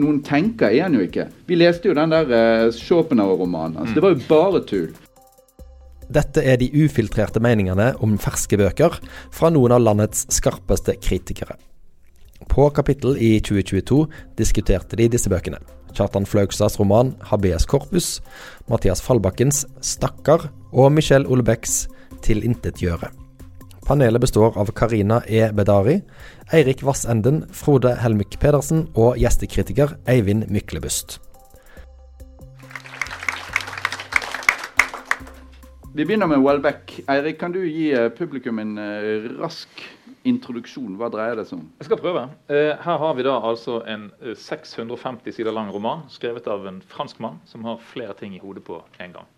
noen tenker er han jo ikke. Vi leste jo den der uh, Schopenhauer-romanen. Altså, Det var jo bare tull. Dette er de ufiltrerte meningene om ferske bøker fra noen av landets skarpeste kritikere. På Kapittel i 2022 diskuterte de disse bøkene. Kjartan Flaugstads roman 'Habeas Corpus', Mathias Fallbakkens 'Stakkar' og Michel Olebecks 'Tilintetgjøre'. Panelet består av Karina E. Bedari, Eirik Vassenden, Frode Helmik Pedersen og gjestekritiker Eivind Myklebust. Vi begynner med Welbeck. Eirik, kan du gi eh, publikum en uh, rask introduksjon? Hva dreier det seg om? Jeg skal prøve. Uh, her har vi da altså en uh, 650 sider lang roman skrevet av en franskmann som har flere ting i hodet på en gang.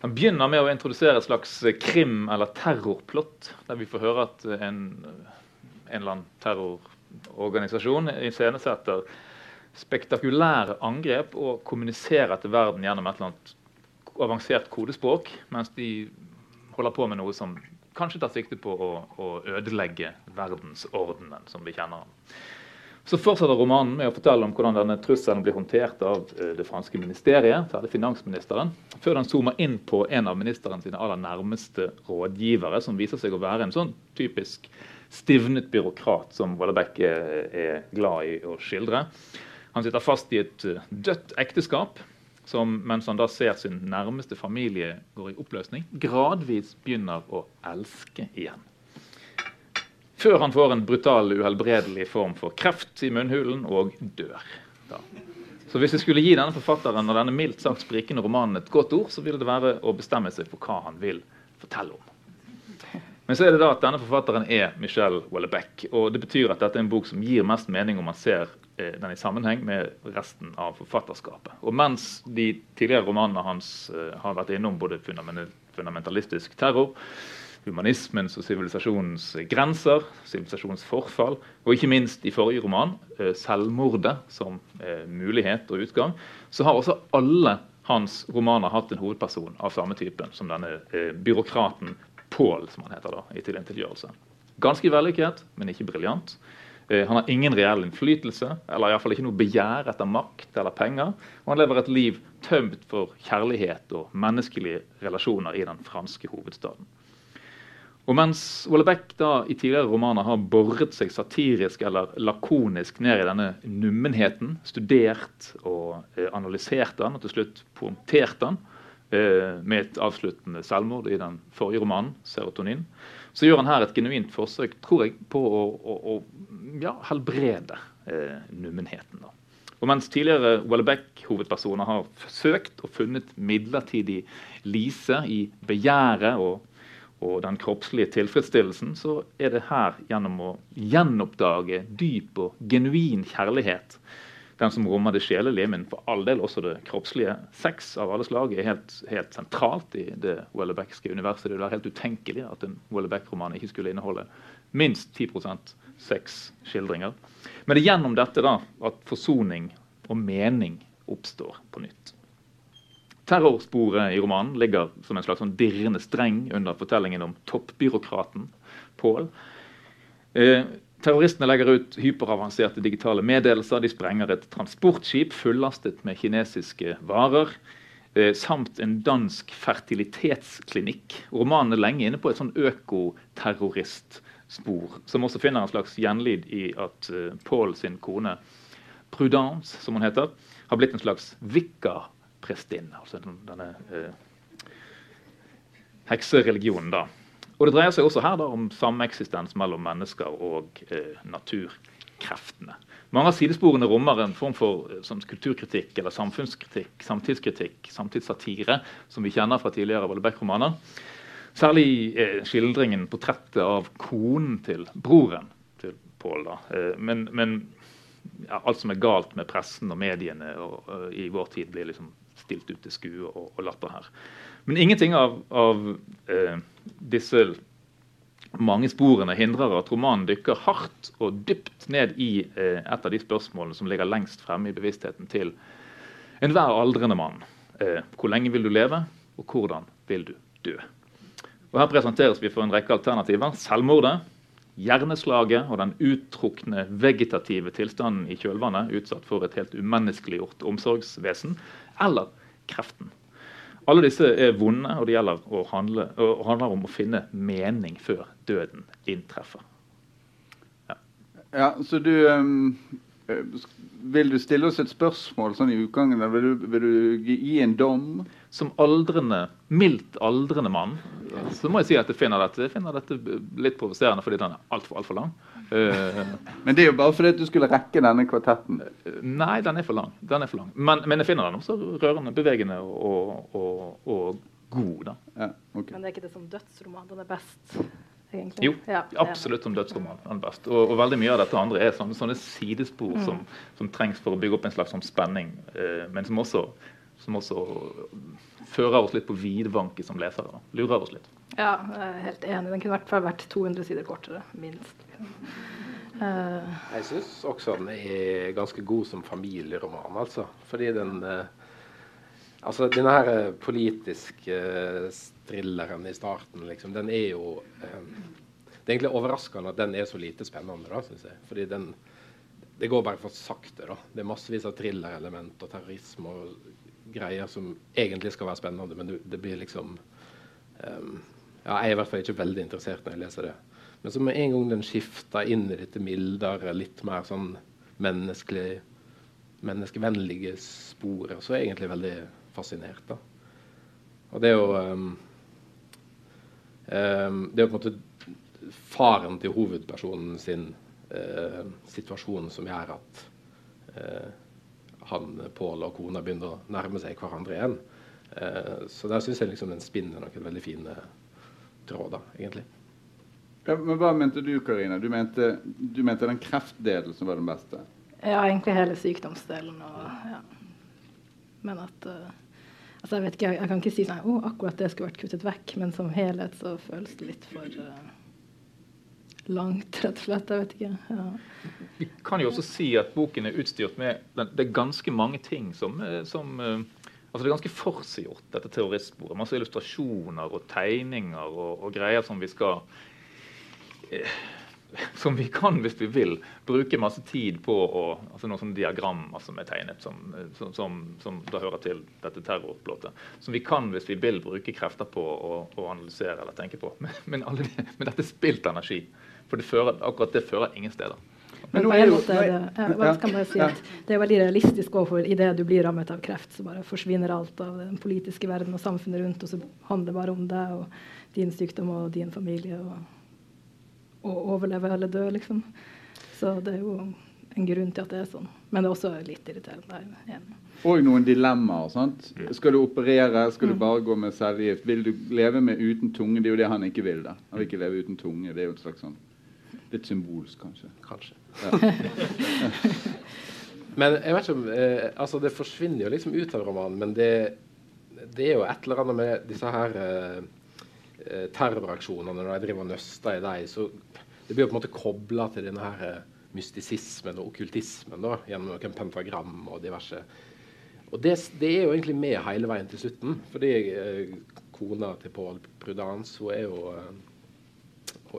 Han begynner med å introdusere et slags krim- eller terrorplott, der vi får høre at en, en eller annen terrororganisasjon iscenesetter spektakulære angrep og kommuniserer til verden gjennom et eller annet avansert kodespråk, mens de holder på med noe som kanskje tar sikte på å, å ødelegge verdensordenen som vi kjenner den. Så fortsetter romanen med å fortelle om hvordan denne trusselen blir håndtert av eh, det franske ministeriet, særlig finansministeren, før den zoomer inn på en av ministerens sine aller nærmeste rådgivere, som viser seg å være en sånn typisk stivnet byråkrat som Wallerbeck er, er glad i å skildre. Han sitter fast i et eh, dødt ekteskap som mens han da ser sin nærmeste familie går i oppløsning, gradvis begynner å elske igjen. Før han får en brutal, uhelbredelig form for kreft i munnhulen og dør. Da. Så hvis jeg skulle gi denne forfatteren og denne mildt sagt sprikende romanen et godt ord, så ville det være å bestemme seg for hva han vil fortelle om. Men så er det da at denne forfatteren er Michel Wellebeck. Og det betyr at dette er en bok som gir mest mening om man ser Eh, den i sammenheng med resten av forfatterskapet. Og mens de tidligere romanene hans eh, har vært innom både fundamentalistisk terror, humanismens og sivilisasjonens grenser, sivilisasjonens forfall, og ikke minst i forrige roman, uh, selvmordet som uh, mulighet og utgang, så har også alle hans romaner hatt en hovedperson av samme typen som denne byråkraten Paul, som han heter da, i tilintetgjørelse. Ganske vellykket, men ikke briljant. Eh, han har ingen reell innflytelse, eller iallfall ikke noe begjær etter makt eller penger. Og han lever et liv tømt for kjærlighet og menneskelige relasjoner i den franske hovedstaden. Og mens Wallebeck da i tidligere romaner har boret seg satirisk eller lakonisk ned i denne nummenheten, studert og eh, analysert den og til slutt poengtert den eh, med et avsluttende selvmord i den forrige romanen, 'Serotonin', så gjør han her et genuint forsøk tror jeg, på å, å, å ja, helbrede eh, nummenheten. Da. Og mens tidligere Wellebeck-hovedpersoner har søkt og funnet midlertidig lise i begjæret og, og, den kroppslige tilfredsstillelsen, så er det her gjennom å gjenoppdage dyp og genuin kjærlighet den som rommer det sjelelige, men for all del også det kroppslige. Sex av alle slag er helt, helt sentralt i det Wellebeckske universet. Det er helt utenkelig at en Wellebeck-roman ikke skulle inneholde minst 10% sexskildringer. Men det er gjennom dette da at forsoning og mening oppstår på nytt. Terrorsporet i romanen ligger som en slags sånn dirrende streng under fortellingen om toppbyråkraten Paul. Eh, Terroristene legger ut hyperavanserte digitale meddelelser. De sprenger et transportskip fullastet med kinesiske varer. Eh, samt en dansk fertilitetsklinikk. Romanen er lenge inne på et sånn økoterroristspor, som også finner en slags gjenlyd i at uh, Paul sin kone Prudence, som hun heter, har blitt en slags vikka-prestinne. Altså denne eh, heksereligionen, da. Og Det dreier seg også her da, om sameksistens mellom mennesker og eh, naturkreftene. Mange av sidesporene rommer en form for sånn, kulturkritikk eller samfunnskritikk, samtidskritikk, samtidssatire, som vi kjenner fra tidligere Wallebeck-romaner. Særlig eh, skildringen, portrettet av konen til broren til Paul. Eh, men, men ja, alt som er galt med pressen og mediene og, og, i vår tid, blir liksom stilt ut til skue og, og latter her. Men ingenting av, av eh, disse mange sporene hindrer at romanen dykker hardt og dypt ned i eh, et av de spørsmålene som ligger lengst fremme i bevisstheten til enhver aldrende mann. Eh, hvor lenge vil du leve, og hvordan vil du dø? Og Her presenteres vi for en rekke alternativer. Selvmordet, hjerneslaget og den uttrukne vegetative tilstanden i kjølvannet, utsatt for et helt umenneskeliggjort omsorgsvesen, eller kreften. Alle disse er vonde, og det gjelder å handle, og handler om å finne mening før døden inntreffer. Ja, ja så du um, Vil du stille oss et spørsmål sånn i utgangen? Vil du, vil du gi en dom? Som aldrende, mildt aldrende mann så må jeg si at jeg finner dette, jeg finner dette litt provoserende fordi den er altfor alt for lang. Uh, men det er jo bare fordi du skulle rekke denne kvartetten? Nei, den er for lang. Den er for lang. Men, men jeg finner den også rørende, bevegende og, og, og god. da. Ja, okay. Men det er ikke det som dødsroman? Den er best? Egentlig. Jo, ja, absolutt som dødsroman. Den best. Og, og, veldig mye av dette andre er sånne, sånne sidespor mm. som, som, trengs for å bygge opp en slags sånn spenning, eh, men som også, som også fører oss litt på vidvanke som lesere. Da. Lurer oss litt. Ja, jeg er helt enig. Den kunne i hvert fall vært 200 sider kortere, minst. Uh, jeg syns også den er ganske god som familieroman, altså. Fordi den uh, Altså, denne her eh, politiske uh, thrilleren i starten, liksom, den er jo um, Det er egentlig overraskende at den er så lite spennende, da, syns jeg. Fordi den Det går bare for sakte, da. Det er massevis av thrillerelement og terrorisme og greier som egentlig skal være spennende, men det, blir liksom um, ja, Jeg er i hvert fall ikke veldig interessert når jeg leser det. Men så med en gang den skifter inn i dette mildere, litt mer sånn menneskelig, menneskevennlige sporet, så er jeg egentlig veldig fascinert. da. Og det er jo um, um, Det er jo på en måte faren til hovedpersonen sin uh, situasjon som gjør at uh, han, Pål og kona begynner å nærme seg hverandre igjen. Uh, så der syns jeg liksom den spinner noen veldig fine tråder, egentlig. Ja, men Hva mente du, Karina? Du mente, du mente den kreftdelen som var den beste? Ja, egentlig hele sykdomsdelen. Og, ja. Men at uh, altså jeg vet ikke, jeg, jeg, kan ikke si sånn, oh, akkurat det skulle vært kuttet vekk, men som helhet så føles det litt for uh, langt, rett og slett. Jeg vet ikke. Ja. Vi kan jo også si at boken er utstyrt med Det er ganske mange ting som, eh, som eh, Altså Det er ganske forseggjort, dette terroristsporet. Masse illustrasjoner og tegninger og, og greier som vi skal eh, som vi kan, hvis vi vil, bruke masse tid på å, altså noen sånne diagrammer som er tegnet, som, som, som, som da hører til dette terrorplottet. Som vi kan, hvis vi vil, bruke krefter på å, å analysere eller tenke på. Men, men, alle, men dette er spilt energi. For det fører, akkurat det fører ingen steder. Men på en måte er det, ja, kan bare si at det er veldig realistisk overfor idet du blir rammet av kreft, så bare forsvinner alt av den politiske verden og samfunnet rundt, og så handler det bare om deg og din sykdom og din familie og å overleve eller dø, liksom. Så det er jo en grunn til at det er sånn. Men det er også litt irriterende. Og noen dilemmaer. sant? Skal du operere? Skal du mm. bare gå med cellegift? Vil du leve med uten tunge? Det er jo det han ikke vil. da. Han vil ikke leve uten tunge. Det er jo et slags sånn Litt symbolsk, kanskje. Kanskje. Ja. men jeg vet ikke om eh, Altså, det forsvinner jo liksom ut av romanen, men det, det er jo et eller annet med disse her eh, eh terroraksjonene når de driver og nøster i dem, så det blir jo på en måte kobla til denne her eh, mystisismen og okkultismen da, gjennom noen pentagram og diverse. Og det, det, er jo egentlig med hele veien til slutten. Fordi eh, kona til Paul Prudence hun er jo eh,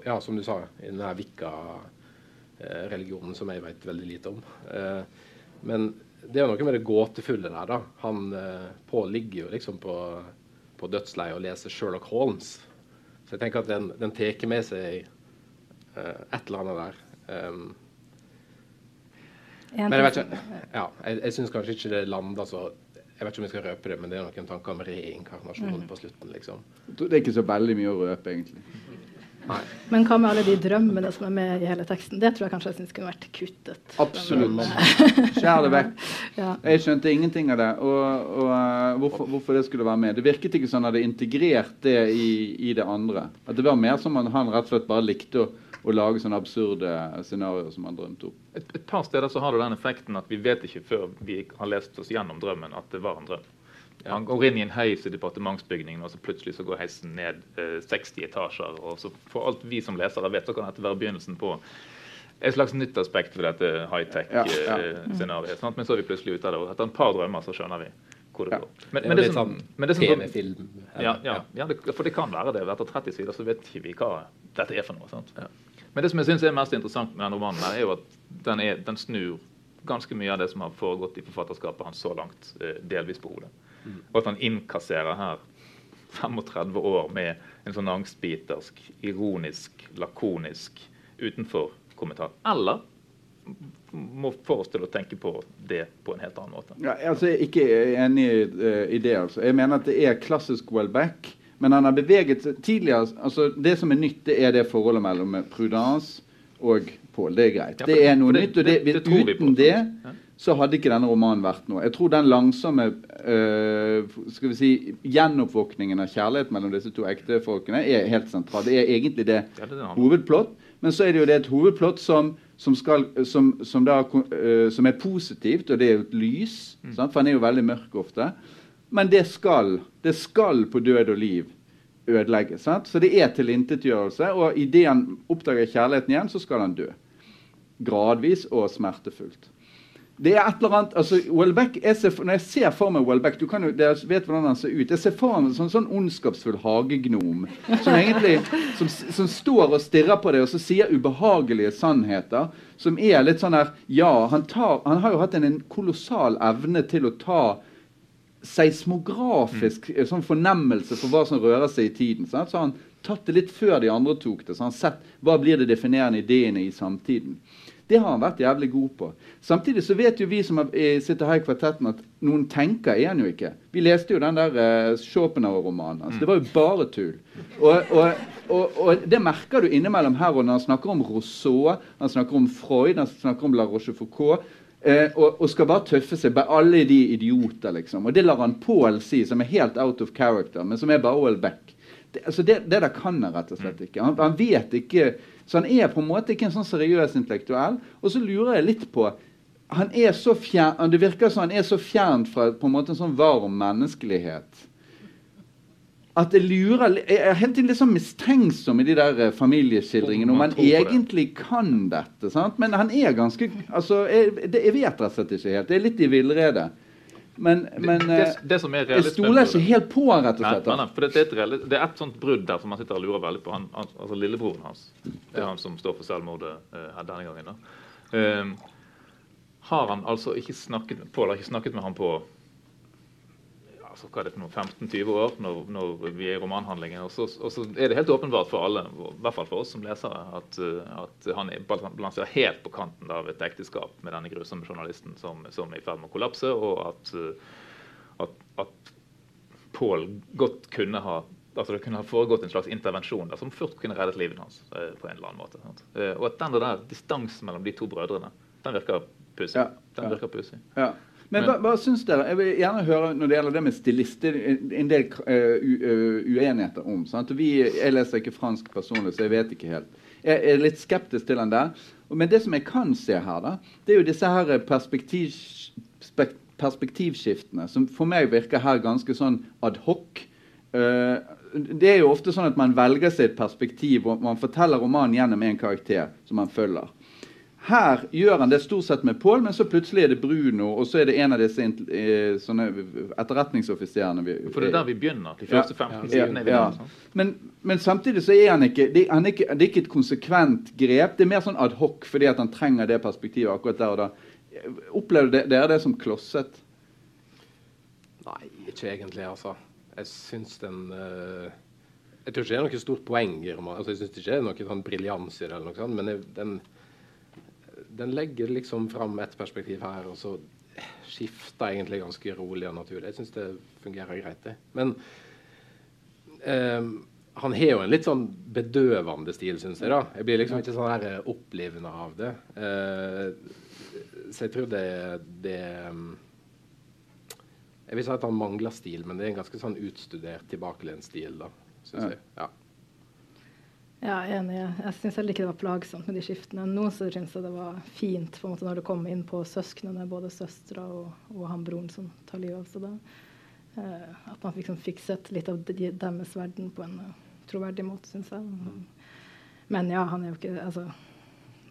ja, som du sa, i denne Wicca-religionen som jeg vet veldig lite om. Eh, men det er jo noe med det gåtefulle der. da. Han eh, Paul ligger jo liksom på, på dødsleiet og leser Sherlock Holmes. Så jeg tenker at den, den tar med seg uh, et eller annet der. Um, men jeg vet ikke, ja, jeg, jeg syns kanskje ikke det lander så Jeg vet ikke om jeg skal røpe det, men det er noen tanker om reinkarnasjon mm. på slutten. liksom. Det er ikke så veldig mye å røpe, egentlig. Nei. Men hva med alle de drømmene som er med i hele teksten? Det tror jeg kanskje jeg synes kunne vært kuttet. Absolutt. Skjær det vekk. Ja. Jeg skjønte ingenting av det. Og, og uh, hvorfor, hvorfor, det skulle være med. Det virket ikke sånn at det integrert det i, i, det andre. At det var mer som at han rett og slett bare likte å, å lage sånne absurde scenarioer som han drømte opp. Et, et par steder så har det den effekten at vi vet ikke før vi har lest oss gjennom drømmen at det var en drøm. Han går inn i en heis i departementsbygningen, og så plutselig så går heisen ned eh, 60 etasjer. og så For alt vi som lesere vet, så kan dette være begynnelsen på et slags nytt aspekt ved dette high-tech-scenarioet. Ja, ja. eh, men så er vi plutselig ute av det. og Etter et par drømmer så skjønner vi hvor det går. Men, men det, er sånn men det er sånn, TV-film. Ja, ja, ja det, for det kan være det. Etter 30 sider så vet ikke vi hva dette er for noe. sant? Men det som jeg synes er mest interessant med den romanen, er jo at den, er, den, snur ganske mye av det som har foregått i forfatterskapet hans så langt, eh, delvis på hodet. Og at han innkasserer her 35 år med en sånn angstbitersk, ironisk, lakonisk utenfor kommentar. Eller må få oss til å tenke på det på en helt annen måte. Ja, altså, jeg er ikke enig i det. altså. Jeg mener at det er klassisk Welbeck. Men han har beveget seg tidligere altså Det som er nytt, det er det forholdet mellom Prudence og Paul. Det er greit. Ja, det er noe det, nytt. og det, det, uten det så hadde ikke denne romanen vært noe. Jeg tror den langsomme øh, skal vi si, gjenoppvåkningen av kjærlighet mellom disse to ektefolkene er helt sentral. Det er egentlig det, det hovedplott. Men så er det jo det et hovedplott som, som, skal, som, som, da, øh, som er positivt, og det er jo et lys. Mm. For han er jo veldig mørk ofte. Men det skal, det skal på død og liv ødelegge. Sant? Så det er tilintetgjørelse. Og idet han oppdager kjærligheten igjen, så skal han dø. Gradvis og smertefullt. Det er et eller annet, altså Welbeck, ser, Når jeg ser for meg Welbeck du kan jo, Dere vet hvordan han ser ut. Jeg ser for meg en sånn, sånn ondskapsfull hagegnom som egentlig som, som, står og stirrer på deg og så sier ubehagelige sannheter. Som er litt sånn her Ja, han, tar, han har jo hatt en, en kolossal evne til å ta seismografisk mm. sånn fornemmelse for hva som rører seg i tiden. Sant? Så han tatt det litt før de andre tok det. Så han sett hva blir de definerende ideene i samtiden. Det har han vært jævlig god på. Samtidig så vet jo vi som sitter her i kvartetten, at noen tenker er han jo ikke. Vi leste jo den der uh, Schopenhauer-romanen. Altså, det var jo bare tull. Og, og, og, og, det merker du innimellom her og når han snakker om Rousseau, han snakker om Freud, han snakker om La Rochefoucauld. Eh, og, og, skal bare tøffe seg. Alle de idioter, liksom. Og det lar han Paul si, som er helt out of character, men som er bare Oel Beck. Det, altså det, det der kan han rett og slett ikke. Han, han vet ikke så han er på en måte ikke en sånn seriøs intellektuell. Og så lurer jeg litt på han er så fjern, Det virker som han er så fjernt fra på en måte en sånn varm menneskelighet. At jeg lurer Jeg er helt litt sånn mistenksom i de der eh, familieskildringene om han egentlig kan dette. sant? Men han er ganske altså, jeg, jeg vet rett og slett ikke helt. Det er litt i villrede. Men, men det, det, det som er jeg stoler ikke helt på han, rett og slett. Nei, nei, for det, er et, det er et sånt brudd der som man sitter og lurer veldig på. Han, altså Lillebroren hans det er han som står for selvmordet uh, denne gangen. da. Um, har han altså ikke snakket Paul har ikke snakket med ham på altså, hva er det for noe, 15-20 år når, når, vi er i romanhandlingen. Og så, og så, er det helt åpenbart for alle, i hvert fall for oss som lesere, at, at han er balanserer helt på kanten av et ekteskap med denne grusomme journalisten som, som er i ferd med å kollapse, og at, at, at Pål godt kunne ha altså Det kunne ha foregått en slags intervensjon der, som fort kunne reddet livet hans. Eh, på en eller annen måte. Eh, og at den der distansen mellom de to brødrene den virker pussig. Ja, den virker pussig. Ja. Men hva, hva syns dere? Jeg vil gjerne høre når det gjelder det med stilister, er en del uh, uenigheter om. Vi, jeg leser ikke fransk personlig, så jeg vet ikke helt. Jeg er litt skeptisk til den der. Men det som jeg kan se her, da, det er jo disse her perspektiv, perspektivskiftene, som for meg virker her ganske sånn adhoc. Uh, det er jo ofte sånn at man velger seg et perspektiv, og man forteller romanen gjennom en karakter som man følger. Her gjør han det stort sett med Paul, men så plutselig er det Bruno, og så er det en av disse eh, etterretningsoffiserene. For det er der vi begynner. de første ja, 15 ja, Ja, ja. Men, men, samtidig så er han ikke det, han er ikke det er ikke et konsekvent grep. Det er mer sånn adhoc fordi at han trenger det perspektivet akkurat der og da. Opplevde dere det som klosset? Nei, ikke egentlig, altså. Jeg syns den uh, Jeg tror ikke det er noe stort poeng i romanen. Altså, jeg syns ikke det er noe sånn briljans i det, eller noe sånt, men den den legger liksom fram et perspektiv her, og så skifter egentlig ganske rolig og naturlig. Jeg syns det fungerer greit, det. Men eh, han har jo en litt sånn bedøvende stil, syns jeg. da. Jeg blir liksom ikke sånn her eh, opplivende av det. Eh, så jeg tror det, det Jeg vil si at han mangler stil, men det er en ganske sånn utstudert, tilbakelent stil, da, syns jeg. Ja. Ja, jeg er enig. Jeg syns heller ikke det var plagsomt med de skiftene. Nå syns jeg det var fint på en måte når det kom inn på søsknene, både søstera og, og, han broren som tar livet av seg da. Eh, at man liksom fikk sett litt av de, deres verden på en uh, troverdig måte, syns jeg. Mm. Men ja, han er jo ikke Altså,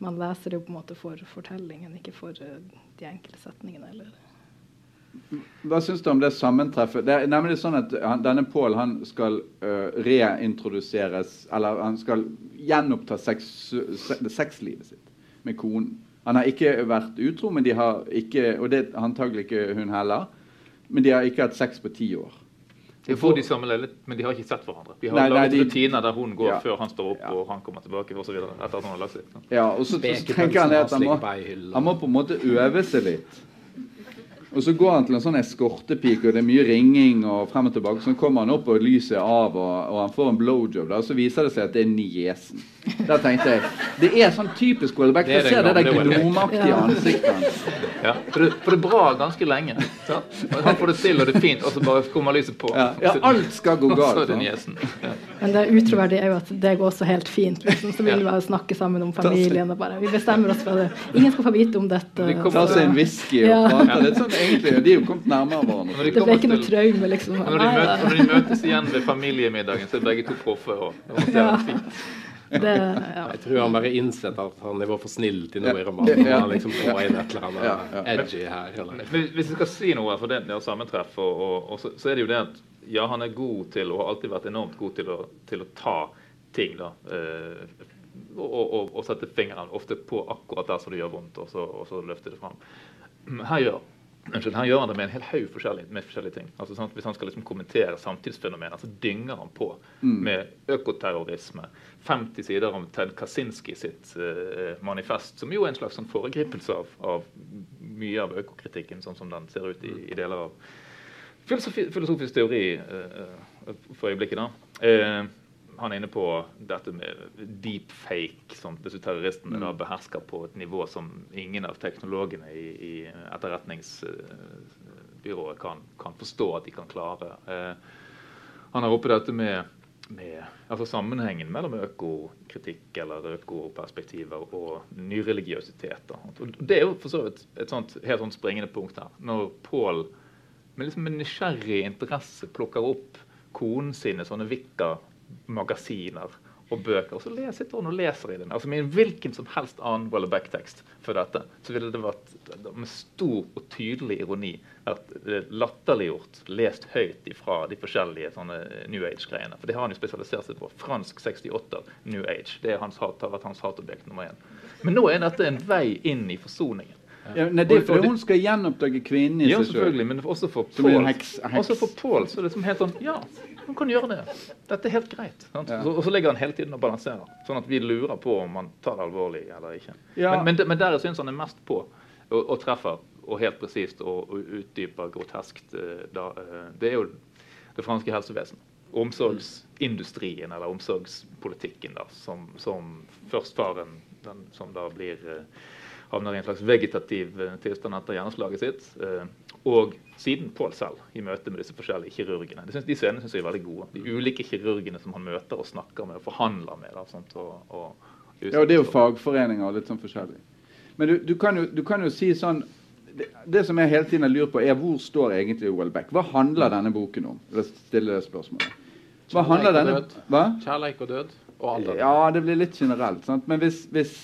man leser det jo på en måte for fortellingen, ikke for uh, de enkelte setningene. eller hva syns du om det sammentreffet? Det er nemlig sånn at han, Denne Pål skal uh, reintroduseres Eller han skal gjenoppta sexlivet sitt med konen. Han har ikke vært utro, men de har ikke, og det er antagelig ikke hun heller. Men de har ikke hatt sex på ti år. De får de samme leilighet, men de har ikke sett hverandre. De har nei, laget nei, de, rutiner der hun går ja. før han står opp ja. og han kommer tilbake og så videre, etter at hun har lagt seg. Ja, og så, så tenker han at han må, han må på en måte øve seg litt. Og så går han til en sånn eskortepike, og det er mye ringing og frem og tilbake. Så kommer han opp, og lyset er av, og, og han får en blowjob. Og så viser det seg at det er niesen. Da tenkte jeg Det er sånn typisk Welbeck. Du ser det der gnomaktige ansiktet hans. Ja, for det, for det er bra ganske lenge. Så. Han får det til, og det er fint, og så bare kommer lyset på. Ja, ja alt skal gå galt. Så er det niesen. Ja. Men det utroverdige er jo at det går også helt fint. Liksom. Så vil vi bare snakke sammen om familien og bare Vi bestemmer oss for det. Ingen skal få vite om dette. vi Ta seg en whisky og prate. Er sånn egentlig, De er jo kommet nærmere hverandre. De det ble ikke noe traume, liksom. Når de, møtes, når de, møtes igjen ved familiemiddagen, så er begge to proffe. Ja. Det, ja. Jeg tror han bare innsett at han var for snill til noe i romanen. Ja. Han liksom på inn et eller annet edgy her. Eller. Hvis jeg skal si noe for det, det sammentreff, og, og, og så, så, er det jo det at ja, han er god til, og har alltid vært enormt god til å, til å ta ting. da, eh, og, og, og, sette fingeren ofte på akkurat der som det gjør vondt, og så, og så løfte det fram. Her gjør Her gjør han det med en hel haug forskjellige, med forskjellige ting. Altså, sant? Hvis han skal liksom kommentere samtidsfenomener, så dynger han på mm. med økoterrorisme. 50 sider om Ted Kaczynski sitt uh, manifest, som jo er en slags sånn foregripelse av, av, mye av økokritikken sånn som den ser ut i, i deler av filosofi, filosofisk teori uh, for øyeblikket. da. Uh, han er inne på dette med deepfake, som disse terroristene da mm. behersker på et nivå som ingen av teknologene i, i etterretningsbyrået kan, kan, forstå at de kan klare. Eh, han har oppe dette med, med altså sammenhengen mellom økokritikk eller økoperspektiver og nyreligiøsitet. Det er jo for så vidt et sånt, helt sånt springende punkt her. Når Pål med, liksom en nysgjerrig interesse plukker opp konen sine sånne vikka magasiner og bøker. Og så sitter hun og leser i den. Altså Med hvilken som helst annen Welleback-tekst for dette, så ville det vært med stor og tydelig ironi vært latterliggjort, lest høyt fra de forskjellige sånne New Age-greiene. For det har han jo spesialisert seg på. Fransk 68, New Age. Det hans hat, har vært hans hatobjekt nummer én. Men nå er dette en vei inn i forsoningen. Ja, nei, det er fordi hun skal gjenoppdage kvinnen i ja, seg sjøl. Men også for Paul, også for Paul så er det liksom helt sånn Ja, hun kan gjøre det. Dette er helt greit. Ja. Og så ligger han hele tiden og balanserer, sånn at vi lurer på om han tar det alvorlig eller ikke. Ja. Men, men, men, der syns han er mest på og, og treffer og helt presist og, og, utdyper groteskt. Eh, da, eh, det er jo det franske helsevesenet. Omsorgsindustrien eller omsorgspolitikken da, som, som førstfaren, den som da blir eh, havner i en slags vegetativ tilstand etter hjerneslaget sitt. Og siden Pål selv, i møte med disse forskjellige kirurgene. De, synes, de scenene syns jeg er veldig gode. De ulike kirurgene som han møter og snakker med og forhandler med. Da, sånt, og, og, ja, og det er jo fagforeninger og litt sånn forskjellig. Men du, du, kan, jo, du kan, jo, si sånn det, det, som jeg hele tiden har lurt på, er hvor står egentlig Welbeck? Hva handler denne boken om? La oss stille det spørsmålet. Hva handler denne, hva? Kjærleik og død og alder. Ja, det blir litt generelt. Sant? Men hvis, hvis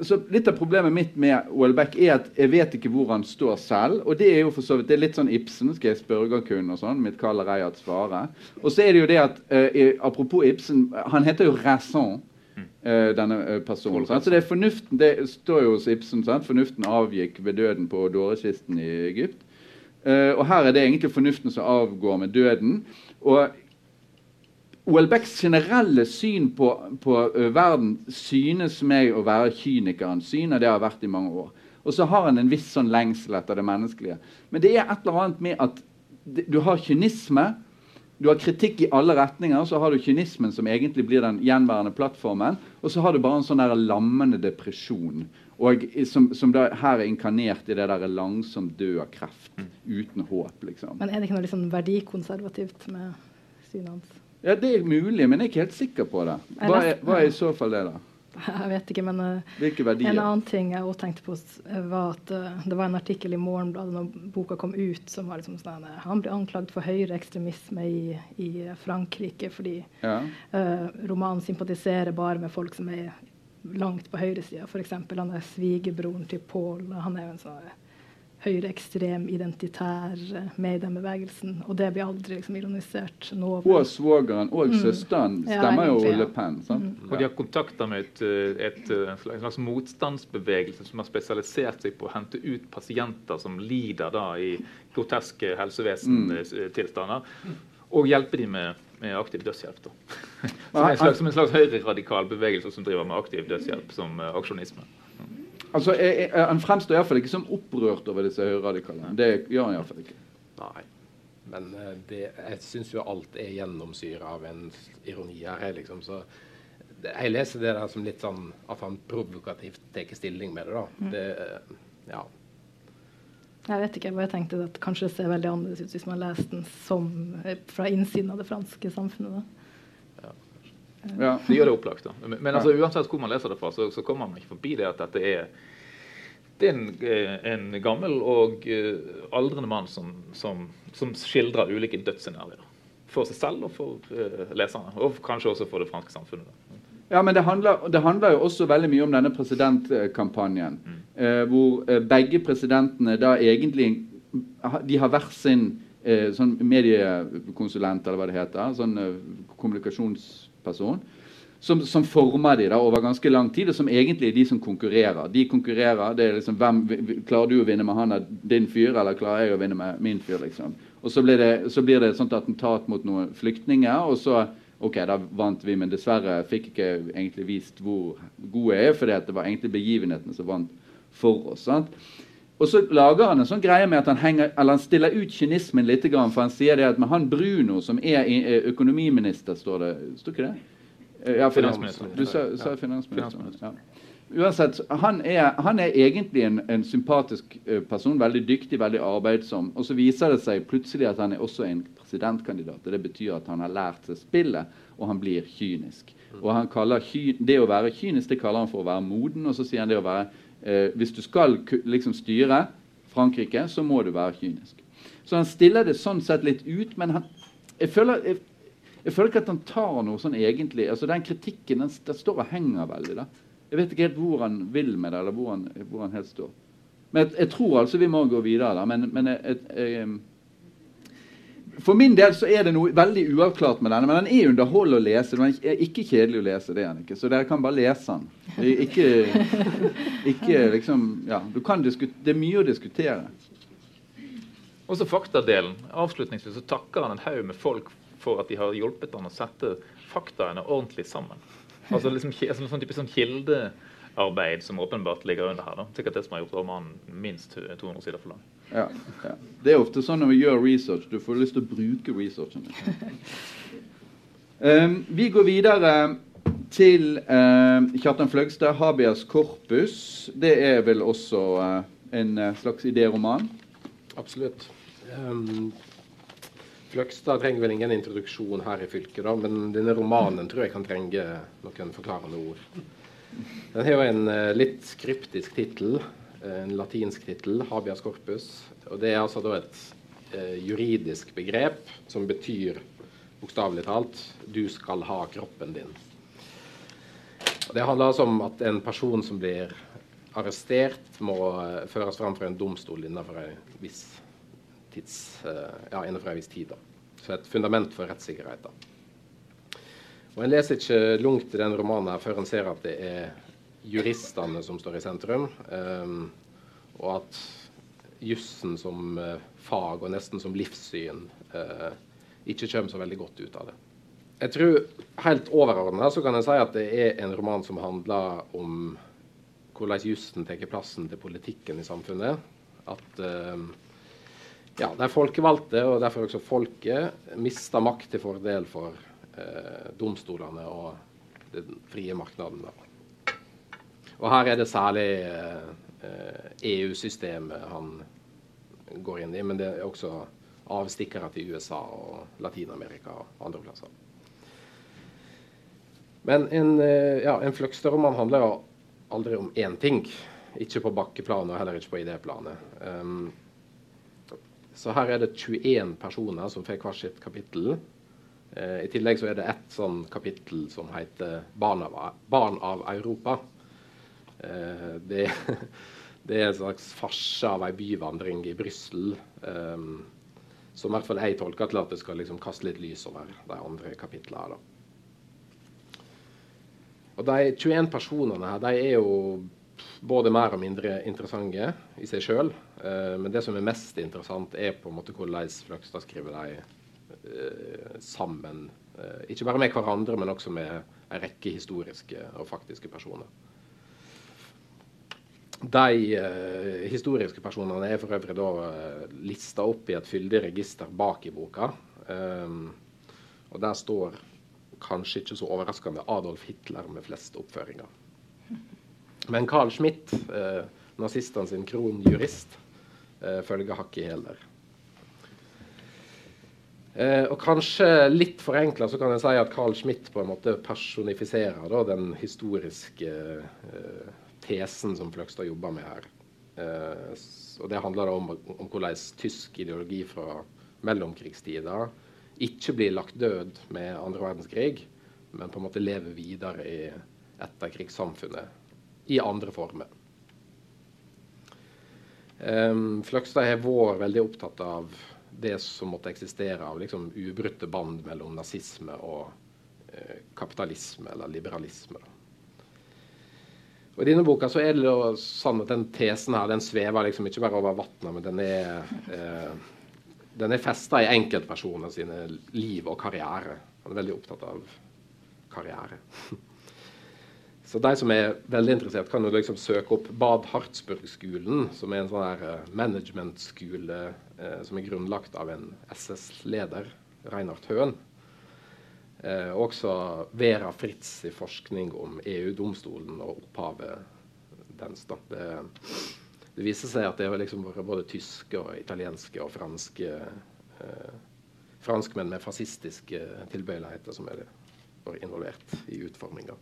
så Litt av problemet mitt med Welbeck er at jeg vet ikke hvor han står selv. Og det er jo for så vidt, det er litt sånn Ibsen, skal jeg spørre kun og sånn. Mitt kaller ei at svare. Og så er det jo det at uh, Apropos Ibsen, han heter jo Raison. Uh, denne uh, personen. Sant? Så det er fornuften, det står jo hos Ibsen. Sant? Fornuften avgikk ved døden på dårekisten i Egypt. og her er det egentlig fornuften som avgår med døden. Og Welbecks generelle syn på, på verden synes meg å være kynikerens syn, og det har vært i mange år. Og så har han en viss sånn lengsel etter det menneskelige. Men det er et eller annet med at du har kynisme. Du har kritikk i alle retninger. Så har du kynismen, som egentlig blir den gjenværende plattformen. Og så har du bare en sånn der lammende depresjon. Og som, som her er inkarnert i det der langsomt død av kreft. Mm. Uten håp, liksom. Men er det ikke noe liksom verdikonservativt med synet hans? Ja, Det er mulig, men jeg er ikke helt sikker på det. Hva er, hva er i så fall det, da? Jeg vet ikke, men uh, Hvilke verdier? en annen ting jeg også tenkte på, var at uh, det var en artikkel i Morgenbladet når boka kom ut, som var liksom sånn uh, Han ble anklagd for høyreekstremisme i, i Frankrike fordi ja. romanen sympatiserer bare med folk som er langt på høyresida. F.eks. han er svigerbroren til Paul. Han er jo en sånn høyreekstrem, identitær med i den bevegelsen. Og det blir aldri liksom, ironisert. Nå og svogeren og mm. søsteren stemmer ja, jo Le Pen. sant? Mm. Og de har kontakter med et, et, en slags motstandsbevegelse som har spesialisert seg på å hente ut pasienter som lider da i groteske helsevesentilstander, mm. og hjelpe dem med med aktiv dødshjelp. da. Som en slags, som en slags høyreradikal bevegelse som driver med aktiv dødshjelp som uh, aksjonisme. Altså, jeg, jeg, Han fremstår iallfall ikke som opprørt over disse høyreradikale. Det gjør han iallfall ikke. Nei. Men eh, det, jeg syns jo alt er gjennomsyra av en ironi her. Liksom. Så jeg leser det der som litt sånn at han provokativt tar stilling med det. da. Mm. Det, eh, ja. Jeg vet ikke, jeg bare tenkte at kanskje det ser veldig annerledes ut hvis man leser den som, eh, fra innsiden av det franske samfunnet. da. Ja. Det gjør det opplagt. da. Men, men altså, uansett hvor man leser det fra, så, så kommer man ikke forbi det at dette er det er en, eh, en gammel og uh, aldrende mann som, som, som, skildrer ulike dødsscenarioer. For seg selv og for uh, leserne. Og kanskje også for det franske samfunnet. Ja, men det handler, det handler, jo også veldig mye om denne presidentkampanjen. Mm. Uh, hvor begge presidentene da egentlig De har hver sin sånn mediekonsulent, eller hva det heter. Sånn kommunikasjonsperson som, som former de da over ganske lang tid, og som egentlig er de som konkurrerer. De konkurrerer, det er liksom hvem, Klarer du å vinne med han av din fyr, eller klarer jeg å vinne med min fyr? liksom. Og Så blir det, så blir det et sånt attentat mot noen flyktninger, og så ok, da vant vi, men dessverre fikk ikke egentlig vist hvor gode jeg er, fordi det var egentlig begivenhetene som vant for oss. sant? Og så lager han en sånn greie med at han, henger, eller han stiller ut kynismen litt, for han sier det at med han Bruno, som er økonomiminister, står det Står ikke det? Eh, ja, finansminister. Du sa, sa finansminister. Ja. Uansett, han er, han er egentlig en, en, sympatisk eh, person. Veldig dyktig, veldig arbeidsom. Og så viser det seg plutselig at han er også en presidentkandidat. og Det betyr at han har lært seg spillet, og han blir kynisk. Og han kaller Det å være kynisk det kaller han for å være moden. Og så sier han det å være eh, Hvis du skal liksom styre Frankrike, så må du være kynisk. Så han stiller det sånn sett litt ut, men han, jeg føler jeg, jeg føler ikke at han tar noe sånn egentlig. altså Den kritikken den, den står og henger veldig. da. Jeg vet ikke helt hvor han vil med det, eller hvor han, hvor han helt står. Men jeg, jeg, tror altså vi må gå videre. da, men, men jeg, For min del så er det noe veldig uavklart med denne. Men den er underholdende å lese. Den er ikke kjedelig å lese, det er den ikke. Så dere kan bare lese den. Ikke, ikke liksom, ja, Det er mye å diskutere. Og så faktadelen. Avslutningsvis så takker han en haug med folk for at de har hjulpet han å sette faktaene ordentlig sammen. Altså liksom, sånn, sånn type sånn kildearbeid som åpenbart ligger under her. da. Sikkert det som har gjort romanen minst 200 sider for lang. Ja, ja. Det er ofte sånn når vi gjør research. Du får lyst til å bruke researchen. um, vi går videre til uh, Kjartan Fløgstad, 'Habeas corpus'. Det er vel også uh, en uh, slags idéroman? Absolutt. Um, Fløgstad trenger vel ingen introduksjon her i fylket, da, men denne romanen tror jeg kan trenge noen forklarende ord. Den har jo en uh, litt kryptisk tittel, en latinsk tittel, 'habeas corpus'. og Det er altså da et eh, juridisk begrep som betyr bokstavelig talt 'du skal ha kroppen din'. Og det handler altså om at en person som blir arrestert, må føres fram for en domstol innenfor en viss tids, eh, ja, innenfor en viss tid. Da. Så et fundament for rettssikkerheten. Og En leser ikke langt i den romanen her før en ser at det er juristene som står i sentrum, um, og at jussen som uh, fag og nesten som livssyn uh, ikke kommer så veldig godt ut av det. Jeg tror Helt overordna kan jeg si at det er en roman som handler om hvordan jussen tar plassen til politikken i samfunnet. At ja, de folkevalgte, og derfor også folket, mister makt til fordel for eh, domstolene og den frie markedet. Og her er det særlig eh, EU-systemet han går inn i, men det er også avstikkere til USA og Latin-Amerika og andre plasser. Men en, eh, ja, en Fløgstad-roman handler jo aldri om én ting. Ikke på bakkeplanet og heller ikke på idéplanet. Um, så her er det 21 personer som får hvert sitt kapittel. Eh, I tillegg så er det ett sånn kapittel som heter 'Barn av, Barn av Europa'. Eh, det, Det er en slags farse av ei byvandring i Brussel. Um, som i hvert fall jeg tolker til at det skal liksom kaste litt lys over de andre kapitlene. Og De 21 personene her, de er jo både mer og mindre interessante i seg sjøl. Uh, men det som er mest interessant, er på en måte hvordan Fløgstad skriver dem uh, sammen. Uh, ikke bare med hverandre, men også med en rekke historiske og faktiske personer. De uh, historiske personene er for øvrig da eh, lista opp i et fyldig register bak i boka. Um, og der står kanskje ikke så overraskende Adolf Hitler med flest oppføringer. Men Carl Schmidt, uh, nazistene sin kronjurist, uh, følger hakket i hæl der. Uh, og kanskje litt forenkla så kan jeg si at Carl Schmidt på en måte personifiserer da, den historiske uh, tesen som Fløgstad jobber med her. Eh, og Det handler om, om, hvordan tysk ideologi fra mellomkrigstida ikke blir lagt død med andre verdenskrig, men på en måte lever videre i etterkrigssamfunnet i andre former. Um, Fløgstad har vært veldig opptatt av det som måtte eksistere av liksom, ubrutte band mellom nazisme og eh, kapitalisme eller liberalisme. Da. Og I denne boka så er det sånn at den tesen her, den svever liksom ikke bare over vannet, men den er, eh, den er festa i enkeltpersoner sine liv og karriere. Han er veldig opptatt av karriere. Så de som er veldig interessert, kan jo liksom søke opp Bad Hartsburg-skolen, som er en sånn der uh, managementskole eh, som er grunnlagt av en SS-leder, Reinhard Høen. Eh, også Vera Fritz i forskning om EU-domstolen og opphavet dens. Det, det, viser seg at det har liksom vært både tyske, og italienske og franske eh, franskmenn med fascistiske tilbøyeligheter som er involvert i utforminga.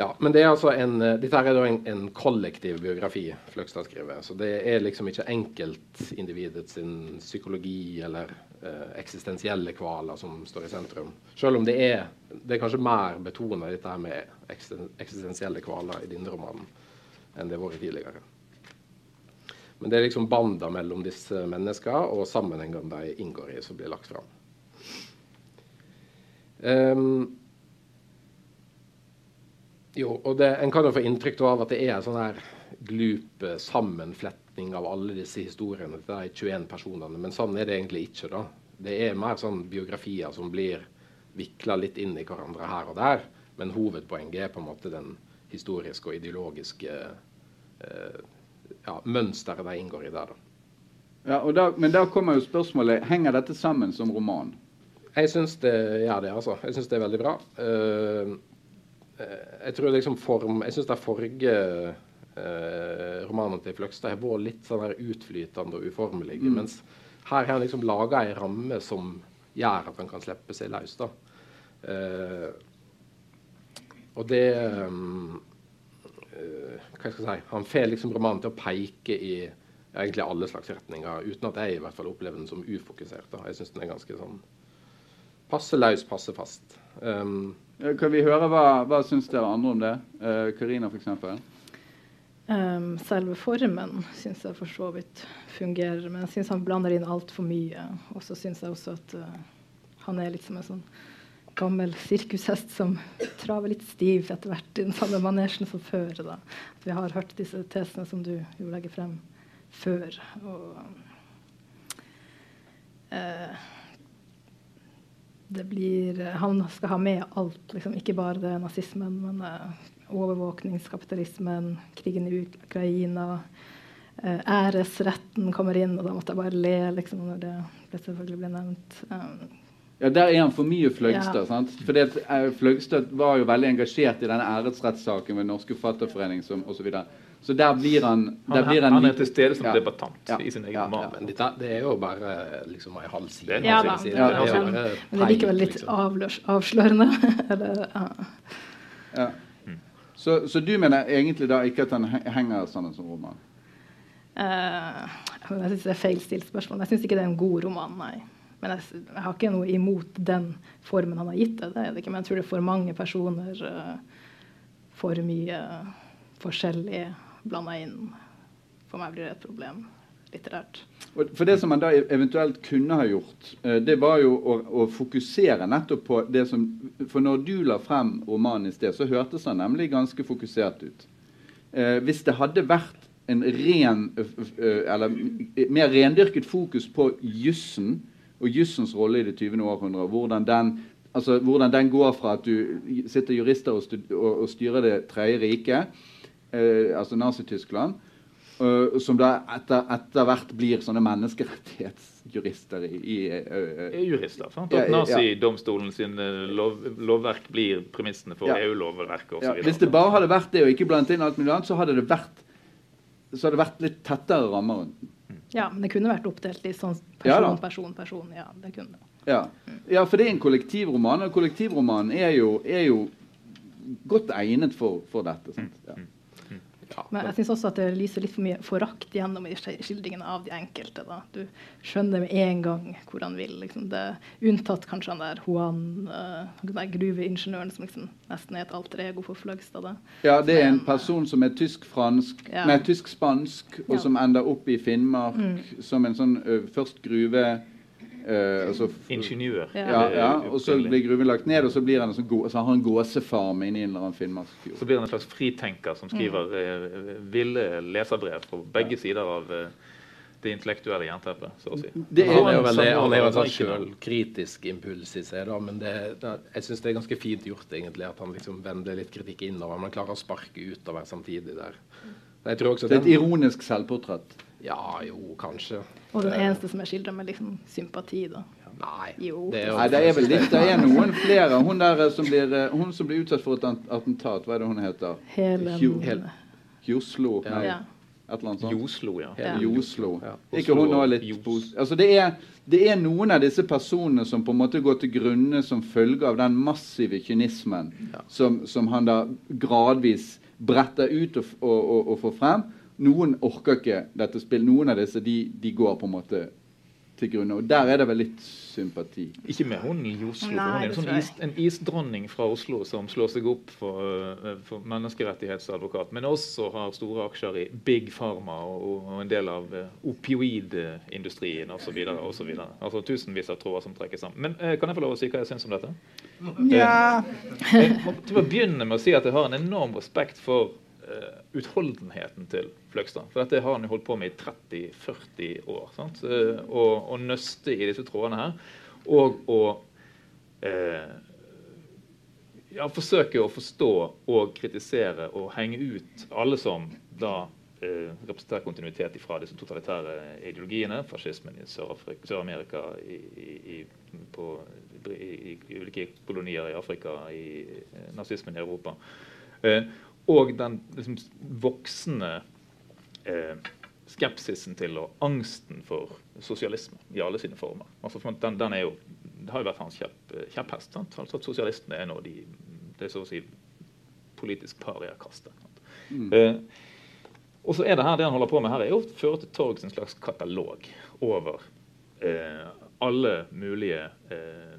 Ja, men det er altså en, Dette er en, en kollektiv biografi Fløgstad skriver. Så det er liksom ikke enkeltindividets psykologi eller eh, eksistensielle kvaler som står i sentrum. Selv om det er, det er kanskje mer betona dette her med eksistensielle kvaler i denne romanen enn det har vært tidligere. Men det er liksom banda mellom disse menneskene og sammenhengene de inngår i, som blir lagt fram. Um, jo, og det, En kan jo få inntrykk av at det er en sånn her glup sammenfletning av alle disse historiene til de 21 personene, men sånn er det egentlig ikke. da. Det er mer sånn biografier som blir vikla litt inn i hverandre her og der, men hovedpoenget er på en måte den historiske og ideologiske eh, ja, mønsteret de inngår i der. da. Ja, da, Men da kommer jo spørsmålet henger dette sammen som roman? Jeg syns det gjør det. altså. Jeg syns det er veldig bra. Uh, jeg tror liksom form, jeg syns de forrige eh, romanene til Fløgstad har vært litt sånn her utflytende og uformelige. Mm. Mens her har han liksom laga ei ramme som gjør at han kan slippe seg løs. da. Eh, og det um, Hva skal jeg si Han får liksom romanen til å peke i egentlig alle slags retninger, uten at jeg i hvert fall opplever den som ufokusert. da. Jeg syns den er ganske sånn passe løs, passe fast. Um, kan vi høre hva, hva syns dere andre om det? Karina, uh, f.eks. Um, selve formen syns jeg for så vidt fungerer, men jeg syns han blander inn altfor mye. Og så syns jeg også at uh, han er litt som en sånn gammel sirkushest som traver litt stiv etter hvert i den samme manesjen som før. Da. At vi har hørt disse tesene som du jo legger frem før. Og, uh, blir Han skal ha med alt, liksom. ikke bare det nazismen, men uh, overvåkningskapitalismen, krigen i Ukraina. Uh, æresretten kommer inn, og da måtte jeg bare le liksom, når det, det selvfølgelig ble nevnt. Um, ja, Der er han for mye Fløgstad. Ja. sant? Fordi at Fløgstad var jo veldig engasjert i denne æresrettssaken ved Norske Forfatterforening osv. Så der blir han der han, blir han, han er til stede som ja. debattant ja. i sin egen ja. roman. Men dette, det er jo bare liksom en halv side. Ja, da, det, ja, det, men, men det er likevel litt liksom. avløs, avslørende. Eller, ja. Så, så, du mener egentlig da ikke at han henger sånn som roman? Uh, jeg syns det er feil stilt spørsmål. Jeg syns ikke det er en god roman, nei. Men jeg, jeg, har ikke noe imot den formen han har gitt det. det, er det ikke, men jeg tror det er for mange personer uh, for mye forskjellig blanda inn. For meg blir det et problem litterært. For Det som man da eventuelt kunne ha gjort, eh, det var jo å, å, fokusere nettopp på det som For når du la frem romanen i sted, så hørtes den nemlig ganske fokusert ut. Eh, hvis det hadde vært en ren, eller mer rendyrket fokus på jussen og jussens rolle i det 20. århundre, hvordan den, altså, hvordan den går fra at du sitter jurister og, og, og styrer Det tredje riket, eh, altså Nazi-Tyskland, eh, som da etter, etter, hvert blir sånne menneskerettighetsjurister i, i eh, Jurister. sant? At ja, Nazidomstolen sin lov, lovverk blir premissene for ja. EU-lovverket osv. Ja, hvis det bare hadde vært det, og ikke blandet inn alt mulig annet, så hadde det vært, så hadde det vært litt tettere rammer rundt den. Ja, men det kunne vært oppdelt i sånn person, person, person. Ja, det kunne det. Ja. ja, for det er en kollektivroman, og kollektivromanen er jo, er jo godt egnet for, for dette. Sant? Ja. Ja, men jeg syns også at det lyser litt for mye forakt gjennom i skildringene av de enkelte. Da. Du skjønner med en gang hvor han vil. Liksom. Det er unntatt kanskje han der Juan, uh, gruveingeniøren som liksom nesten er et alter ego for Fløgstad. Ja, det er en person som er tysk-fransk, ja. nei, tysk-spansk, og ja. som ender opp i Finnmark mm. som en sånn uh, først gruve Eh, altså, Ingeniør. Ja, ja, og så blir gruven lagt ned, og så, blir han, sånn, så har han en gåsefarm inni en eller annen finnmarksfjord. Så blir han en slags fritenker som skriver mm. eh, ville leserbrev på begge sider av eh, det intellektuelle jernteppet, så å si. Det er, han, er jo veldig, han er jo en sånn sjølkritisk impuls i seg, da, men det, det, jeg syns det er ganske fint gjort egentlig at han liksom vender litt kritikk innover, men klarer å sparke utover samtidig der. det er et ironisk selvportrett. Ja, jo, kanskje. Og den eneste som er skildra med liksom sympati, da. Nei. Jo. Det er, Nei, det er vel litt, det er noen flere. Hun, der som blir, eh, hun som blir utsatt for et attentat, hva er det hun heter? Helen Joslo. Ja. Ja. Et eller annet sånt. Joslo, ja. ja. Joslo. Ja. Ikke hun òg litt altså det er, det er noen av disse personene som på en måte går til grunne som følge av den massive kynismen som, som, han da gradvis bretter ut og, og, og, og får frem. Noen orker ikke dette spillet. Noen av disse de, de går på en måte til grunne. Og der er det vel litt sympati. Ikke med hun i Oslo. Nei, hun er en, sånn is, en, isdronning fra Oslo som slår seg opp for, uh, for menneskerettighetsadvokat, men også har store aksjer i Big Pharma og, og en del av uh, opioidindustrien osv. Altså tusenvis av tråder som trekkes sammen. Men uh, kan jeg få lov å si hva jeg syns om dette? Ja. jeg må begynne med å si at jeg har en enorm respekt for utholdenheten til Fløgstad. For dette har han jo holdt på med i 30-40 år. Sant? Uh, og, og, nøste i disse trådene her. Og å uh, ja, forsøke å forstå og kritisere og henge ut alle som da representerer kontinuitet fra disse totalitære ideologiene. Fascismen i Sør-Amerika, i, i, ulike kolonier i Afrika, i nazismen i Europa. Eh, og den liksom, voksende eh, skepsisen til og angsten for sosialisme i alle sine former. Altså, den, den jo, det har jo vært hans kjepp, kjepphest. Sant? Altså at Sosialistene er nå de, det er så å si politisk pariakastet. Mm. Eh, og så er det her, det han holder på med her, er å føre til torgs en slags katalog over eh, alle mulige eh,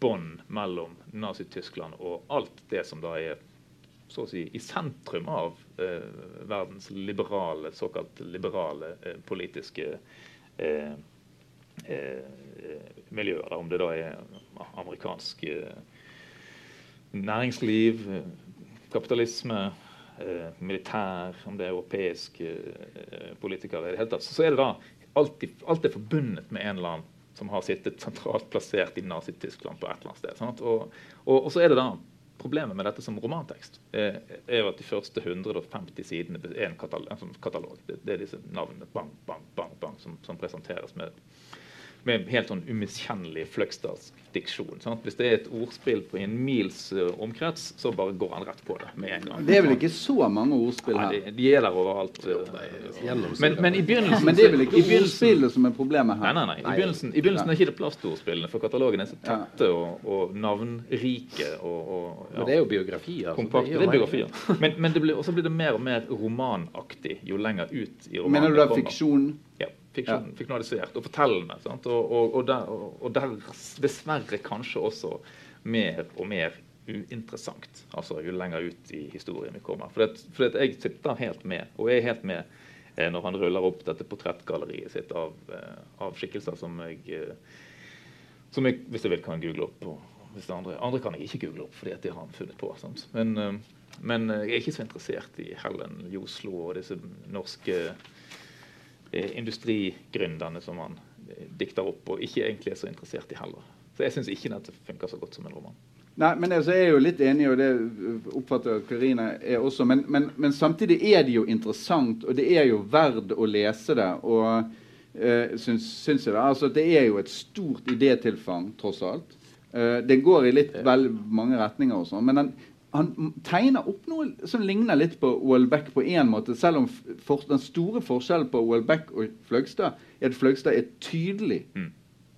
bånd mellom Nazi-Tyskland og alt det som da er så å si, i sentrum av eh, verdens liberale, såkalt liberale eh, politiske eh, eh miljøer. Om det da er amerikansk eh, næringsliv, kapitalisme, militær, om det er europeiske politikere i det hele tatt. Så, er det da alltid, er forbundet med en eller annen som har sittet sentralt plassert i Nazi-Tyskland på et eller annet sted. Og, og, og, så er det da Problemet med dette som romantekst er, er at de første 150 sidene er en. Sånn katalog. Det, er disse navnene bang, bang, bang, bang, som, som presenteres med med helt sånn umiskjennelig fløgstadsk diksjon. Sant? Hvis det er et ordspill på en mils uh, omkrets, så bare går han rett på det med en gang. Det er vel ikke så mange ordspill her? Ja, de, de, er der overalt. Uh, men, men, i begynnelsen Men det er vel ikke ordspillet som er problemet her? Nei, nei, nei. I begynnelsen, i begynnelsen er ikke det plass til ordspillene, for katalogene er så tette og, og navnrike. Og, og, ja, men det er jo biografier. Kompakt, det er biografier. men, men det blir, også blir det mer og mer romanaktig jo lenger ut i romanen Mener du da fiksjon? Ja fiksjon, ja. fiksjonalisert og fortellende. Og, og, og, der, og, der, dessverre kanskje også mer og mer uinteressant. Altså jo lenger ut i historien vi kommer. For, det, for det, jeg sitter helt med, og jeg er helt med eh, når han ruller opp dette portrettgalleriet sitt av, eh, av skikkelser som jeg, eh, som jeg, hvis jeg vil, kan google opp. Og hvis det andre, andre kan jeg ikke google opp, fordi det har han funnet på. Sant? Men, eh, men jeg er ikke så interessert i Helen Joslo og disse norske eh, industrigründerne som han dikter opp, og ikke egentlig er så interessert i heller. Så jeg syns ikke dette funker så godt som en roman. Nei, men altså, Jeg er jo litt enig, og det oppfatter Karina er også. Men, men, men, samtidig er det jo interessant, og det er jo verdt å lese det. og uh, syns, syns jeg Det altså, det er jo et stort idétilfang, tross alt. Uh, det går i litt vel mange retninger, også, men den, han tegner opp noe som ligner litt på Welbeck på én måte. Selv om for, den store forskjellen på Welbeck og Fløgstad er at Fløgstad er tydelig, mm.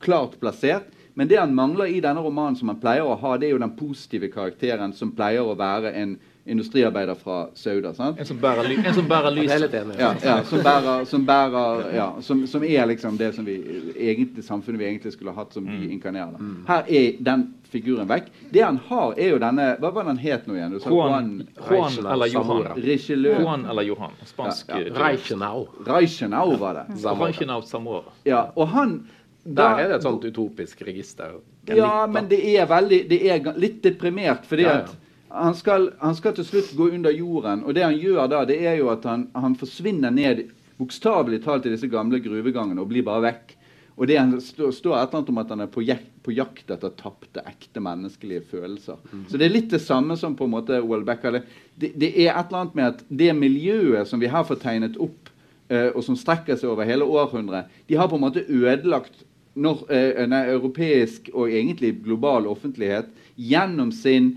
klart plassert. Men det han mangler i denne romanen, som han pleier å ha, det er jo den positive karakteren som pleier å være en industriarbeider fra Sauda. sant? En som bærer, ly en som bærer lys. Ja, ja, som bærer, som, bærer ja, som, som, er liksom det som vi egentlig, samfunnet vi egentlig skulle hatt, som vi mm. inkarnerer. Mm. Her er den figuren vekk. Det han har, er jo denne Hva var den het nå igjen? Juan, Juan eller Johan. Richelieu. Juan eller Johan. Spansk. Ja, ja. Reichenau. Reichenau var det. Reichenau Samora. Ja, og han der er det et sånt utopisk register. Ja, men det er veldig Det er litt deprimert. fordi ja, ja. at han skal, han skal, til slutt gå under jorden. Og det han gjør da, det er jo at han, han forsvinner ned bokstavelig talt i disse gamle gruvegangene og blir bare vekk. Og det står, et eller annet om at han er på jakt, på jakt etter tapte, ekte menneskelige følelser. Mm. Så det er litt det samme som på en måte Welbeck hadde. Det, det, er et eller annet med at det miljøet som vi her får tegnet opp, eh, og som strekker seg over hele århundret, de har på en måte ødelagt når, eh, nei, europeisk og egentlig global offentlighet gjennom sin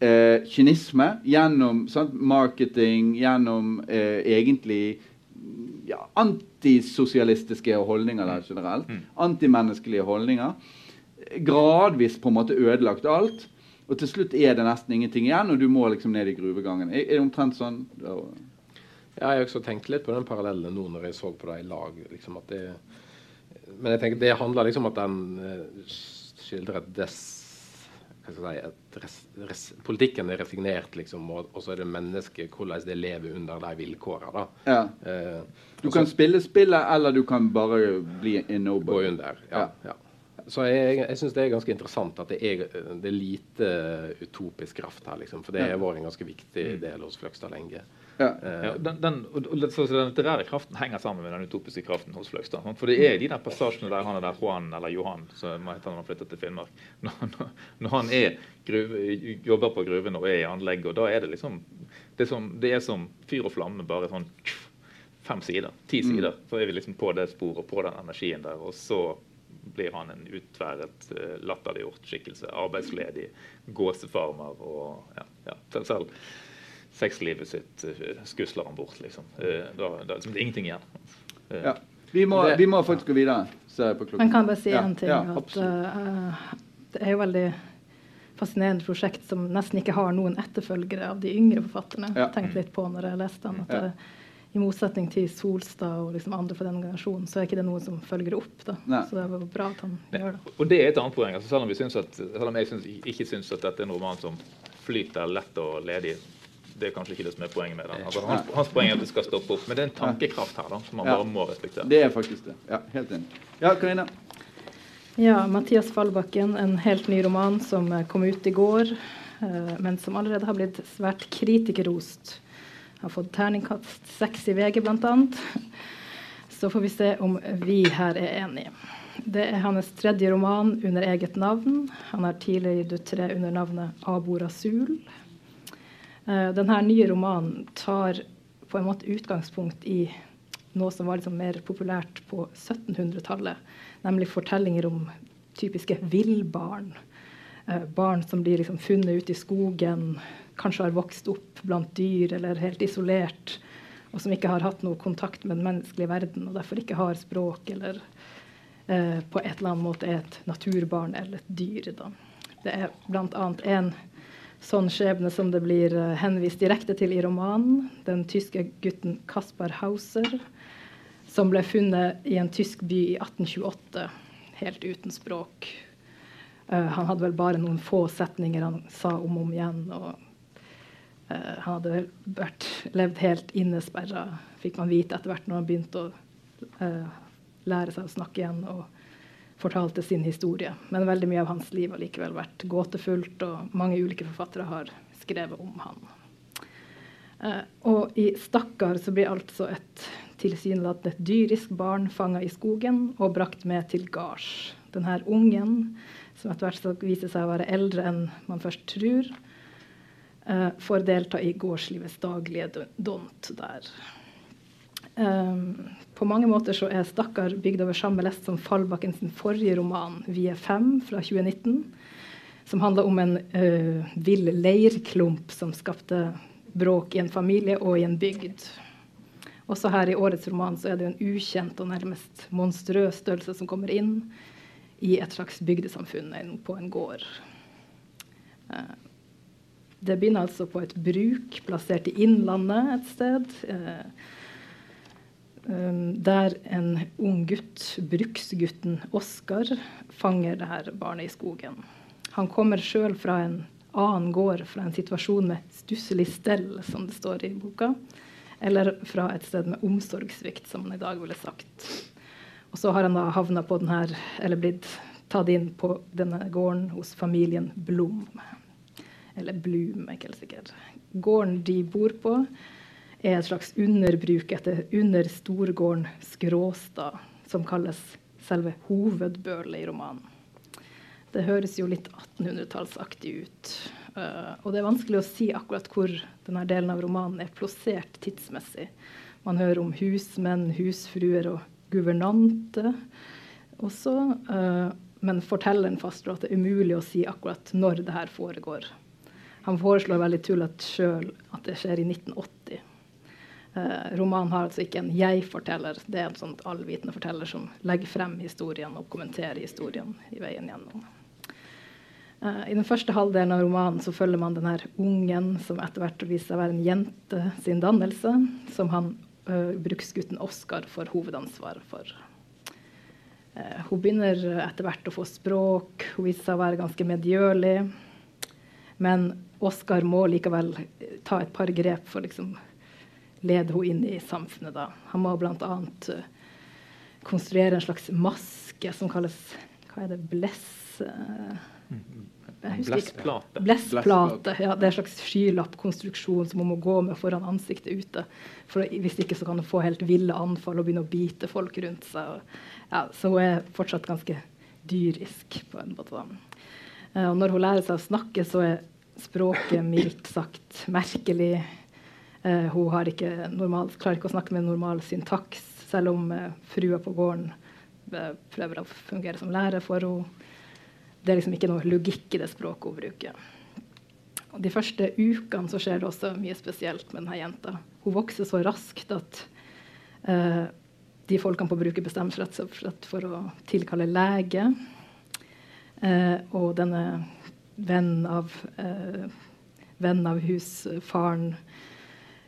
eh, kynisme gjennom sant, marketing, gjennom eh, egentlig ja, antisosialistiske holdninger der generelt. Mm. Antimenneskelige holdninger. Gradvis på en måte ødelagt alt. Og til slutt er det nesten ingenting igjen, og du må liksom ned i gruvegangen. Er, det omtrent sånn? Ja, jeg har også tenkt litt på den parallellen nå når jeg så på det i lag. Liksom det, men jeg tenker det handler liksom om at den uh, skildrer et des si, res, Politikken er resignert, liksom, og, og, så er det mennesket, hvordan det lever under de vilkårene. Ja. Eh, du kan spille spillet, eller du kan bare bli in nobody. Gå under. Ja, ja. Så jeg, jeg syns det er ganske interessant at det er, det er lite utopisk kraft her. Liksom, for det har vært en ganske viktig del hos Fløgstad lenge. Ja. Ja, den, den, den litterære kraften henger sammen med den utopiske kraften hos Fløgstad. For det er de der passasjene der han er der Juan eller Johan som heter når han flytter til Finnmark. Når, når, når han er gruve, jobber på gruven og er i anlegg, og da er det liksom Det er som, det er som fyr og flamme, bare sånn fem sider, ti mm. sider. Så er vi liksom på det sporet, på den energien der. Og så blir han en utværet, uh, latterliggjort skikkelse. Arbeidsledig, gåsefarmer og ja, ja, selv sexlivet sitt uh, skusler han bort, liksom. Uh, da, da liksom, det er ingenting igjen. Uh, ja. vi, må, det, vi, må, faktisk gå videre. Se på klokken. Men kan bare si ja. en ting? Ja, at, det er jo veldig fascinerende prosjekt som nesten ikke har noen etterfølgere av de yngre forfatterne. Ja. Tenkte litt på når jeg leste den. at det, i motsetning til Solstad og liksom andre fra den generasjonen, så er ikke det noe som følger opp. da. Nei. Så det var bra at han Nei. gjør det. Og det er et annet poeng. Altså, selv, om at, selv, om jeg synes, ikke syns at dette er en roman som flyter lett og ledig, det er kanskje ikke det som er poenget med det. Altså, hans, hans, poeng er at det skal stoppe opp. Men det er en tankekraft her da, som man ja. bare må respektere. Det er faktisk det. Ja, helt enig. Ja, Karina? Ja, Mathias Fallbakken, en helt ny roman som kom ut i går, eh, men som allerede har blitt svært kritikerrost. Har fått terningkast seks i VG, bl.a. Så får vi se om vi her er enige. Det er hans tredje roman under eget navn. Han har tidligere gitt ut tre under navnet Abor Rasul. Uh, denne nye romanen tar på en måte utgangspunkt i noe som var liksom mer populært på 1700-tallet, nemlig fortellinger om typiske villbarn. Uh, barn som blir liksom funnet ute i skogen, kanskje har vokst opp blant dyr eller helt isolert, og som ikke har hatt noe kontakt med den menneskelige verden, og derfor ikke har språk eller eh, på et eller annet måte er et naturbarn eller et dyr. Da. Det er bl.a. en sånn skjebne som det blir uh, henvist direkte til i romanen. Den tyske gutten Kaspar Hauser, som ble funnet i en tysk by i 1828, helt uten språk. Uh, han hadde vel bare noen få setninger han sa om og om igjen. og uh, Han hadde vært, levd helt innesperra, fikk man vite etter hvert når han begynte å uh, lære seg å snakke igjen og fortalte sin historie. Men veldig mye av hans liv har likevel vært gåtefullt, og mange ulike forfattere har skrevet om han. og i 'Stakkar' så blir altså et tilsynelatende dyrisk barn fanga i skogen og brakt med til gards. Denne ungen som etter hvert skal vise seg å være eldre enn man først tror, uh, får delta i gårdslivets daglige dont der. Um, på mange måter så er 'Stakkar' bygd over samme lest som Fallbakken sin forrige roman, 'Vi er fem', fra 2019, som handler om en uh, vill leirklump som skapte bråk i en familie og i en bygd. Også her i årets roman så er det en ukjent og nærmest monstrøs størrelse som kommer inn i et slags bygdesamfunn på en gård. Uh, det begynner altså på et bruk plassert i Innlandet et sted. Um, der en ung gutt, bruksgutten Oskar, fanger det her barnet i skogen. Han kommer sjøl fra en annen gård, fra en situasjon med stusslig stell, som det står i boka. Eller fra et sted med omsorgssvikt, som han i dag ville sagt. Og så har han da havna på den her, eller blitt tatt inn på denne gården hos familien Blom. Eller Blum, er ikke helt sikker. Gården de bor på, er et slags underbruk etter under storgården Skråstad, som kalles selve hovedbølet i romanen. Det høres jo litt 1800-tallsaktig ut. Uh, og det er vanskelig å si akkurat hvor denne delen av romanen er plassert tidsmessig. Man hører om husmenn, husfruer og guvernante også. Uh, men fortelleren fastslår at det er umulig å si akkurat når det her foregår. Han foreslår veldig tullete sjøl at det skjer i 1980. Eh, romanen har altså ikke en jeg-forteller, det er en sånn allvitende forteller som legger frem historien og kommenterer historien i veien gjennom. Eh, I den første halvdelen av romanen så følger man denne ungen som etter hvert viser seg å være en jente sin dannelse, som han eh, bruksgutten Oskar får hovedansvar for. Uh, hun begynner etter hvert å få språk, hun viser seg å være ganske medgjørlig. Men Oskar må likevel ta et par grep for liksom, lede henne inn i samfunnet. Da. Han må bl.a. Uh, konstruere en slags maske som kalles hva er det, bless... Uh, Blessplate. Blessplate, ja, Det er en slags skylappkonstruksjon som hun må gå med foran ansiktet ute. For Hvis ikke så kan hun få helt ville anfall og begynne å bite folk rundt seg. Ja, så hun er fortsatt ganske dyrisk på en måte. Uh, og når hun lærer seg å snakke, så er språket mildt sagt merkelig. Uh, hun normal, klarer ikke å snakke med normal syntaks, selv om eh, frua på gården prøver å fungere som lærer for henne det er liksom ikke noe logikk i det språket hun bruker. Og de første ukene så skjer det også mye spesielt med denne jenta. Hun vokser så raskt at uh, de folkene på bruket bestemmer seg rett for å tilkalle lege. Uh, og denne vennen av, uh, vennen av husfaren,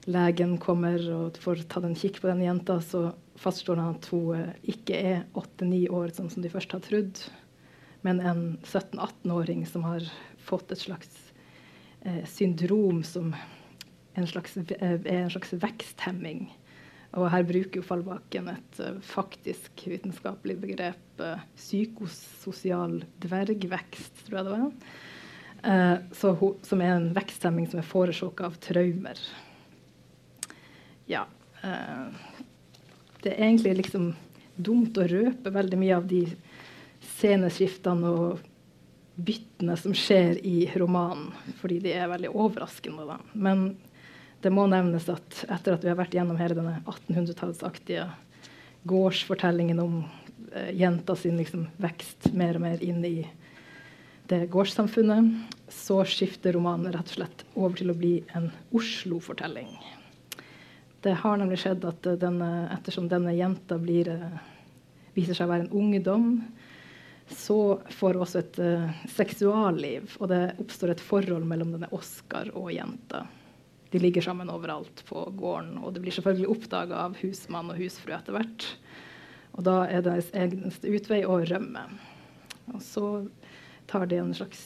legen, kommer og får tatt en kikk på denne jenta, så fastslår han at hun ikke er åtte-ni år, sånn som de først har trodd men en 17-18-åring som har fått et slags eh, syndrom som en slags, eh, er en slags veksthemming. Og her bruker jo Fallbakken et uh, faktisk vitenskapelig begrep, uh, psykososial dvergvekst, tror jeg det var. Uh, ho, som er en veksthemming som er forårsaka av traumer. Ja. det er egentlig liksom dumt å røpe veldig mye av de sceneskiftene og byttene som skjer i romanen, fordi de er veldig overraskende. Da. Men det må nevnes at etter at vi har vært gjennom hele denne 1800-tallsaktige gårdsfortellingen om eh, jenta sin liksom, vekst mer og mer inn i det gårdssamfunnet, så skifter romanen rett og slett over til å bli en Oslo-fortelling. Det har nemlig skjedd at denne, ettersom denne jenta blir, eh, viser seg å være en ungdom, så får hun også et uh, seksualliv, og det oppstår et forhold mellom denne Oskar og jenta. De ligger sammen overalt på gården, og det blir selvfølgelig oppdaga av husmann og husfru etter hvert. Og da er deres eneste utvei å rømme. Og så tar de en slags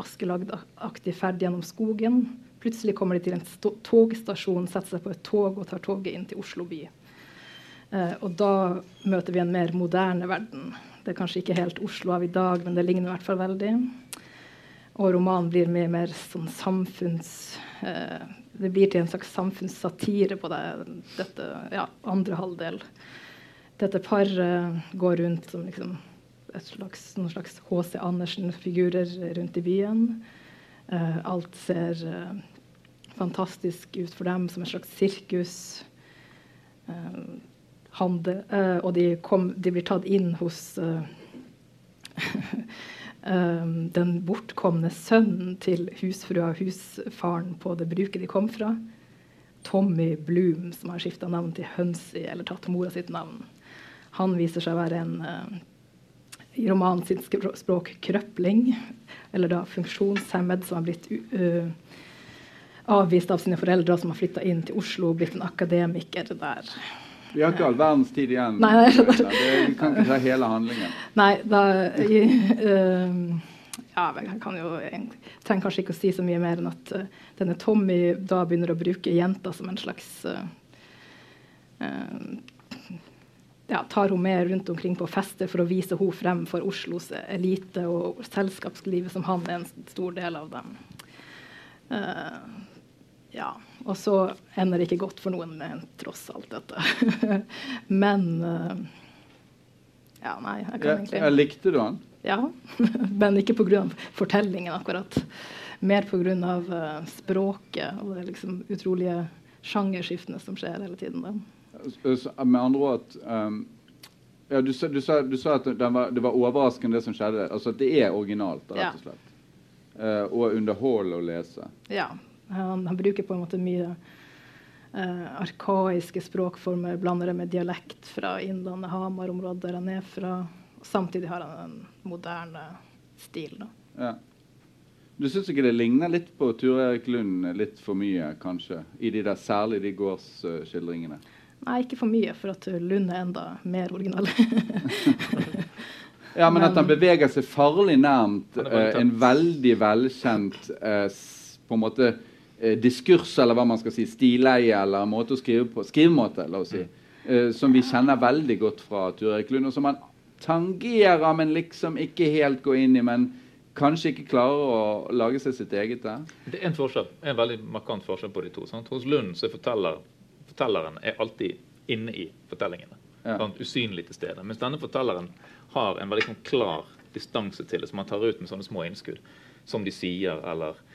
Askeladaktig ferd gjennom skogen. Plutselig kommer de til en togstasjon, setter seg på et tog og tar toget inn til Oslo by. Eh, og da møter vi en mer moderne verden. Det er kanskje ikke helt Oslo av i dag, men det ligner i hvert fall veldig. Og romanen blir mye mer som samfunns... Eh, det blir til en slags samfunnssatire på det, dette ja, andre halvdel. Dette paret går rundt som liksom slags, noen slags H.C. Andersen-figurer rundt i byen. Uh, alt ser uh, fantastisk ut for dem, som et slags sirkus. Uh, handel, og de, kom, de, blir tatt inn hos den bortkomne sønnen til husfrua og husfaren på det bruket de kom fra. Tommy Bloom, som har skifta navn til Hunsey, eller tatt mora sitt navn. Han viser seg å være en i romanen språk krøpling, eller da funksjonshemmed, som har blitt uh, avvist av sine foreldre, som har flytta inn til Oslo og blitt en akademiker der. Vi har ikke all verdens tid igjen. Nei, nei, vi kan ikke ta hele handlingen. Nei, da uh, Ja, jeg kan jo jeg trenger kanskje ikke å si så mye mer enn at uh, denne Tommy da begynner å bruke jenta som en slags uh, ja, tar hun med rundt omkring på fester for å vise henne frem for Oslos elite og selskapslivet, som han er en stor del av dem. Uh, ja. Og så ender det ikke godt for noen tross alt dette. Men uh, Ja, nei, jeg kan egentlig jeg, Likte du han? Ja, men ikke pga. fortellingen, akkurat. Mer pga. Uh, språket og det liksom utrolige sjangerskiftene som skjer hele tiden. Da. Med andre ord at um, ja, du, sa, du, sa, du sa at det var, det var, overraskende, det som skjedde. Altså at det er originalt, rett og slett. Uh, og underholdende å lese. Ja. Han, han, bruker på en måte mye uh, arkaiske språkformer, blander det med dialekt fra Innlandet, Hamar-området der han er fra. Samtidig har han en moderne stil. da. Ja. Du syns ikke det ligner litt på Ture Erik Lund litt for mye, kanskje? I de der, særlig de gårdsskildringene? Uh, Nei, ikke for mye, for at Lund er enda mer original. ja, men, at han beveger seg farlig nærmt uh, en veldig velkjent uh, på en måte diskurs, eller hva man skal si, stileie eller måte å skrive på, skrivemåte, la oss si, som vi kjenner veldig godt fra Ture Erik Lund, og som han tangerer, men liksom ikke helt går inn i. men kanskje ikke klarer å lage seg sitt eget der? Det er en forskjell, en veldig markant forskjell på de to. Sant? Hos Lund så forteller fortelleren er alltid inne i fortellingene. Ja. Sant? usynlig til stede. Mens denne fortelleren har en veldig sånn klar distanse til det, som han tar ut med sånne små innskudd. Som de sier, eller eh,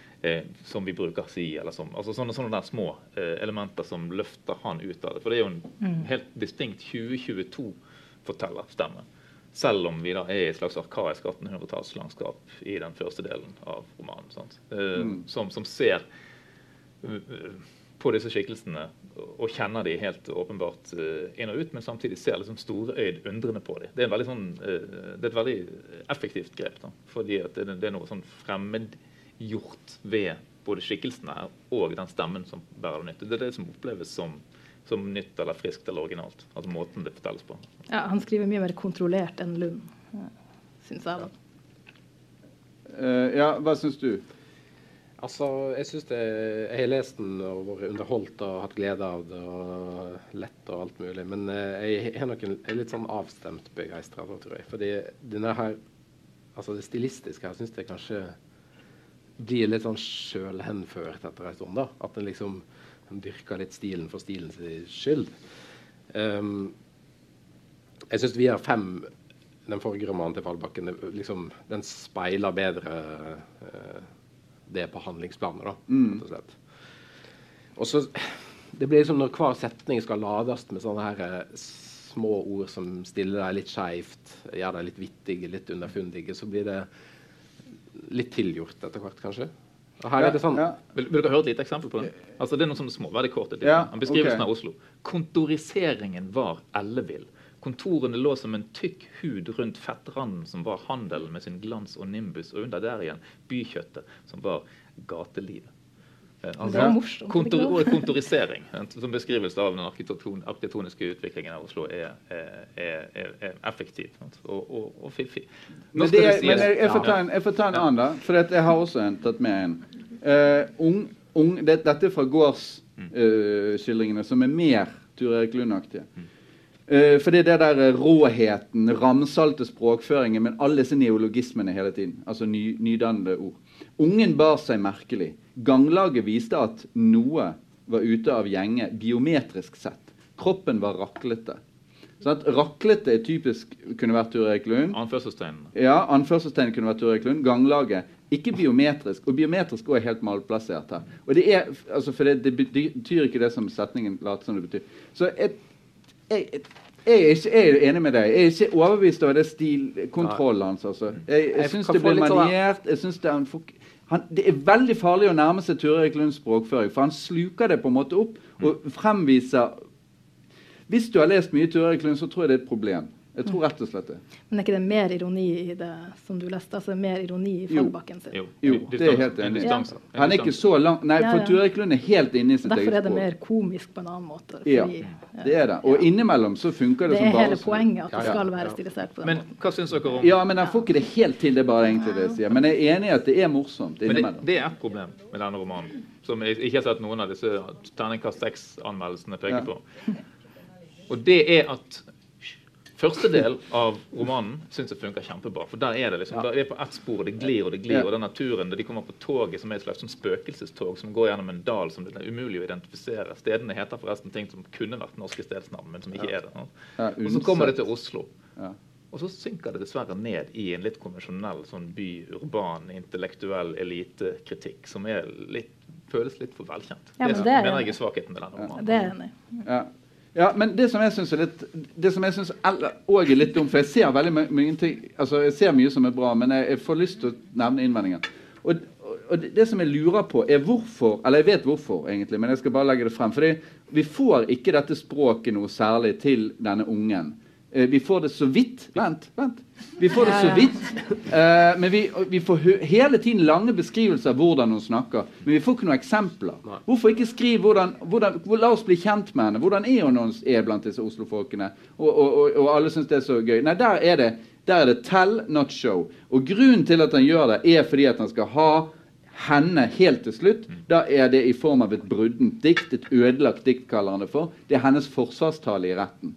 som vi bruker si. eller som, altså Sånne, sånne der små eh, elementer som løfter han ut av det. For det er jo en mm. helt distinkt 2022-fortellerstemme. Selv om vi da er i et slags arkaisk 1800-tallslandskap i den første delen av romanen. Eh, mm. som, som, ser uh, på disse skikkelsene og kjenner de helt åpenbart uh, inn og ut, men samtidig ser liksom storøyd undrende på dem. Det er, sånn, uh, det er, et veldig effektivt grep. Da, fordi det, det, er noe sånn fremmedgjort ved både skikkelsene og den stemmen som bærer det nytt. Det er det som oppleves som, som nytt eller friskt eller originalt. Altså måten det fortelles på. Ja, Han skriver mye mer kontrollert enn Lund, syns jeg. da. Uh, ja, hva syns du? Altså, jeg syns det Jeg har lest den og vært underholdt og hatt glede av det og lett og alt mulig. Men eh, jeg er nok en, litt sånn avstemt begeistra, tror jeg. Fordi denne her Altså det stilistiske her syns jeg kanskje blir litt sånn sjølhenført etter en stund. da, At en liksom dyrker litt stilen for stilens skyld. Um, jeg syns vi har fem den forrige romanen til Fallbakken liksom, den speiler bedre uh, det på handlingsplanet. da, rett Og slett. Og så, Det blir liksom når hver setning skal lades med sånne her eh, små ord som stiller deg litt skeivt, gjør deg litt vittig, litt underfundig, så blir det litt tilgjort etter hvert, kanskje. Og her ja, er det sånn... Ja. Vil, vil, dere høre et lite eksempel på det? Altså, det er noe sånne små, veldig kort. Ja, Beskrivelsen okay. av Oslo. Kontoriseringen var ellevill. Kontorene lå som en tykk hud rundt fettranden som var handelen med sin glans og nimbus, og under der igjen bykjøttet, som var gatelivet. Altså, kontor, kontorisering, som beskrivelse av den arkitektoniske utviklingen av Oslo, er, er, er, er effektiv og, og, og fiffig. Men, det, men jeg, jeg, får ta en, jeg får ta en annen, da. For jeg har også en, tatt med en. Uh, ung, ung, det, dette er fra gårdsskildringene, uh, som er mer Tur Erik Lund-aktige. Uh, for det er det der råheten, ramsalte språkføringen, men alle disse neologismene hele tiden. Altså ny, nydannede ord. Ungen bar seg merkelig. Ganglaget viste at noe var ute av gjenge biometrisk sett. Kroppen var raklete. Sånn at Raklete er typisk kunne vært Ture Erik Lund. Anførselstegn. Ja, anførselstegn kunne vært Ture Erik Lund. Ganglaget. Ikke biometrisk. Og biometrisk også er helt malplassert her. Og det er, altså for det, det, betyr ikke det som setningen later som det betyr. Så jeg, jeg, jeg jeg er ikke jeg er enig med deg. Jeg er ikke overbevist over det stilkontrollen hans. Altså. Jeg, jeg syns det blir sånn maniert. Jeg synes det er en han, det er veldig farlig å nærme seg Ture Erik Lunds språkføring, for han sluker det på en måte opp og fremviser Hvis du har lest mye Ture Erik Lund, så tror jeg det er et problem. Jeg tror rett og slett det. Men er ikke det mer ironi i det som du leste? Altså mer ironi i Fallbakken sin? Jo, jo, det er helt enig. Ja. Han er ikke så lang Nei, for Turek Lund er helt inne i sitt eget språk. Derfor er det mer komisk på en annen måte. Fordi, ja, det er det. Og innimellom så funker det, det som bare Det er hele poenget at det skal være stilisert på den men, måten. Hva syns dere om Ja, men han får ikke det helt til, det er bare egentlig det jeg sier. Men jeg er enig i at det er morsomt innimellom. Men det, det er et problem med denne romanen, som jeg ikke har sett noen av disse terningkast seks-anmeldelsene peker på. Og det er at Første del av romanen syns jeg funker kjempebra. For der er det liksom, der er på ett spor, og det glir og det glir. Og den naturen der de kommer på toget som er et slags sånn spøkelsestog som går gjennom en dal som det er umulig å identifisere. Stedene heter forresten ting som kunne vært norske stedsnavn, men som ikke er det. Og så kommer det til Oslo. Og så synker det dessverre ned i en litt konvensjonell sånn by, urban, intellektuell elitekritikk som er litt, føles litt for velkjent. Ja, det, det mener jeg er svakheten med denne romanen. Det er enig. Ja. Ja, men det som jeg syns er litt det som jeg synes også er litt dumt For jeg ser veldig mye ting, altså jeg ser mye som er bra, men jeg, jeg får lyst til å nevne innvendingen. Og, og det, det, som jeg lurer på, er hvorfor Eller jeg vet hvorfor, egentlig, men jeg skal bare legge det frem. fordi vi får ikke dette språket noe særlig til denne ungen. Eh, vi får det så vidt Vent, vent. Vi får det så vidt. Uh, men vi, vi, får hele tiden lange beskrivelser av hvordan hun snakker. Men vi får ikke noen eksempler. Hvorfor ikke skrive hvordan, hvordan, La oss bli kjent med henne. Hvordan er hun når er blant disse Oslo-folkene? Og, og, og, og, alle syns det er så gøy. Nei, der er det der er det tell, not show. Og grunnen til at han gjør det, er fordi at han skal ha henne helt til slutt. Da er det i form av et bruddent dikt. Et ødelagt dikt, kaller han det for. Det er hennes forsvarstale i retten.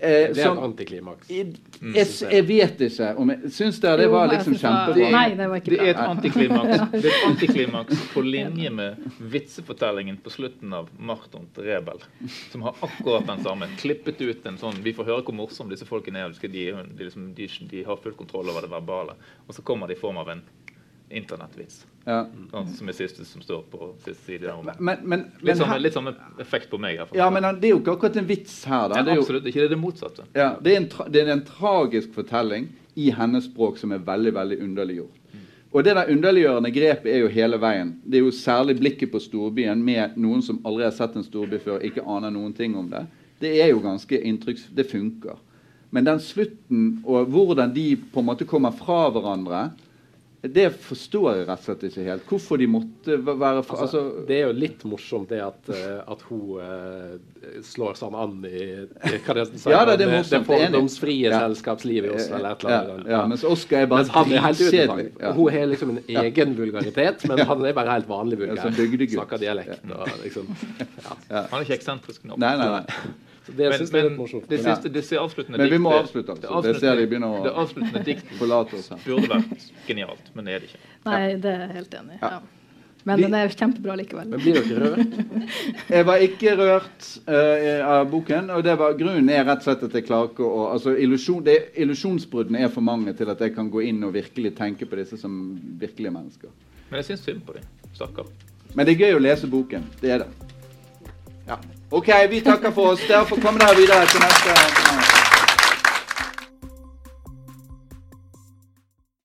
Eh, det er et antiklimaks. Jeg, jeg, jeg, vet ikke om jeg Syns det, det var liksom kjempebra? Nei, det var. Det er et antiklimaks, det er et antiklimaks på linje med vitsefortellingen på slutten av 'Marton til Rebel', som har akkurat den samme. Klippet ut en sånn Vi får høre hvor morsomme disse folkene er. De, de, liksom, de, de har full kontroll over det verbale. Og så kommer det i form av en internettvits. Ja. Sånn, som er siste som står på siste side. Men, men, litt, samme, litt, samme, effekt på meg. Ja, men det er jo ikke akkurat en vits her. Da. Det er absolutt ikke. Det er det motsatte. Ja, det, er en, det er en tragisk fortelling i hennes språk som er veldig veldig underliggjort. Mm. Og det der underliggjørende grepet er jo hele veien. Det er jo særlig blikket på storbyen med noen som aldri har sett en storby før, ikke aner noen ting om det. Det er jo ganske inntrykks... Det funker. Men den slutten og hvordan de på en måte kommer fra hverandre det forstår jeg rett og slett ikke helt. Hvorfor de måtte være fra, altså, altså, Det er jo litt morsomt det at, uh, at hun uh, slår sånn an i, hva det, så, ja, det, er morsomt, det fordomsfrie ja. selskapslivet i Oslo. Eller et eller annet. Ja, ja, mens Oskar er bare dritkjedelig. Ja. Hun har liksom en egen vulgaritet, men han er bare helt vanlig vulgær. Snakker dialekt. Og, liksom, Han er ikke eksentrisk nok. Nei, nei, nei. Det men, men, det siste, det avsluttende Men vi må avslutte. Altså. Det, avsluttende, det ser de begynner å det avsluttende diktet burde vært genialt, men det er det ikke. Nei, det er jeg helt enig i. Ja. Men den er kjempebra likevel. Men blir dere rørt? jeg var ikke rørt uh, av boken. og var, Grunnen er rett og slett at jeg klarer ikke å altså Illusjonsbruddene er for mange til at jeg kan gå inn og virkelig tenke på disse som virkelige mennesker. Men jeg syns synd på dem. Stakkar. Men det er gøy å lese boken. Det er det. Ja. OK, vi takker for oss. Derfor kommer dere videre til neste.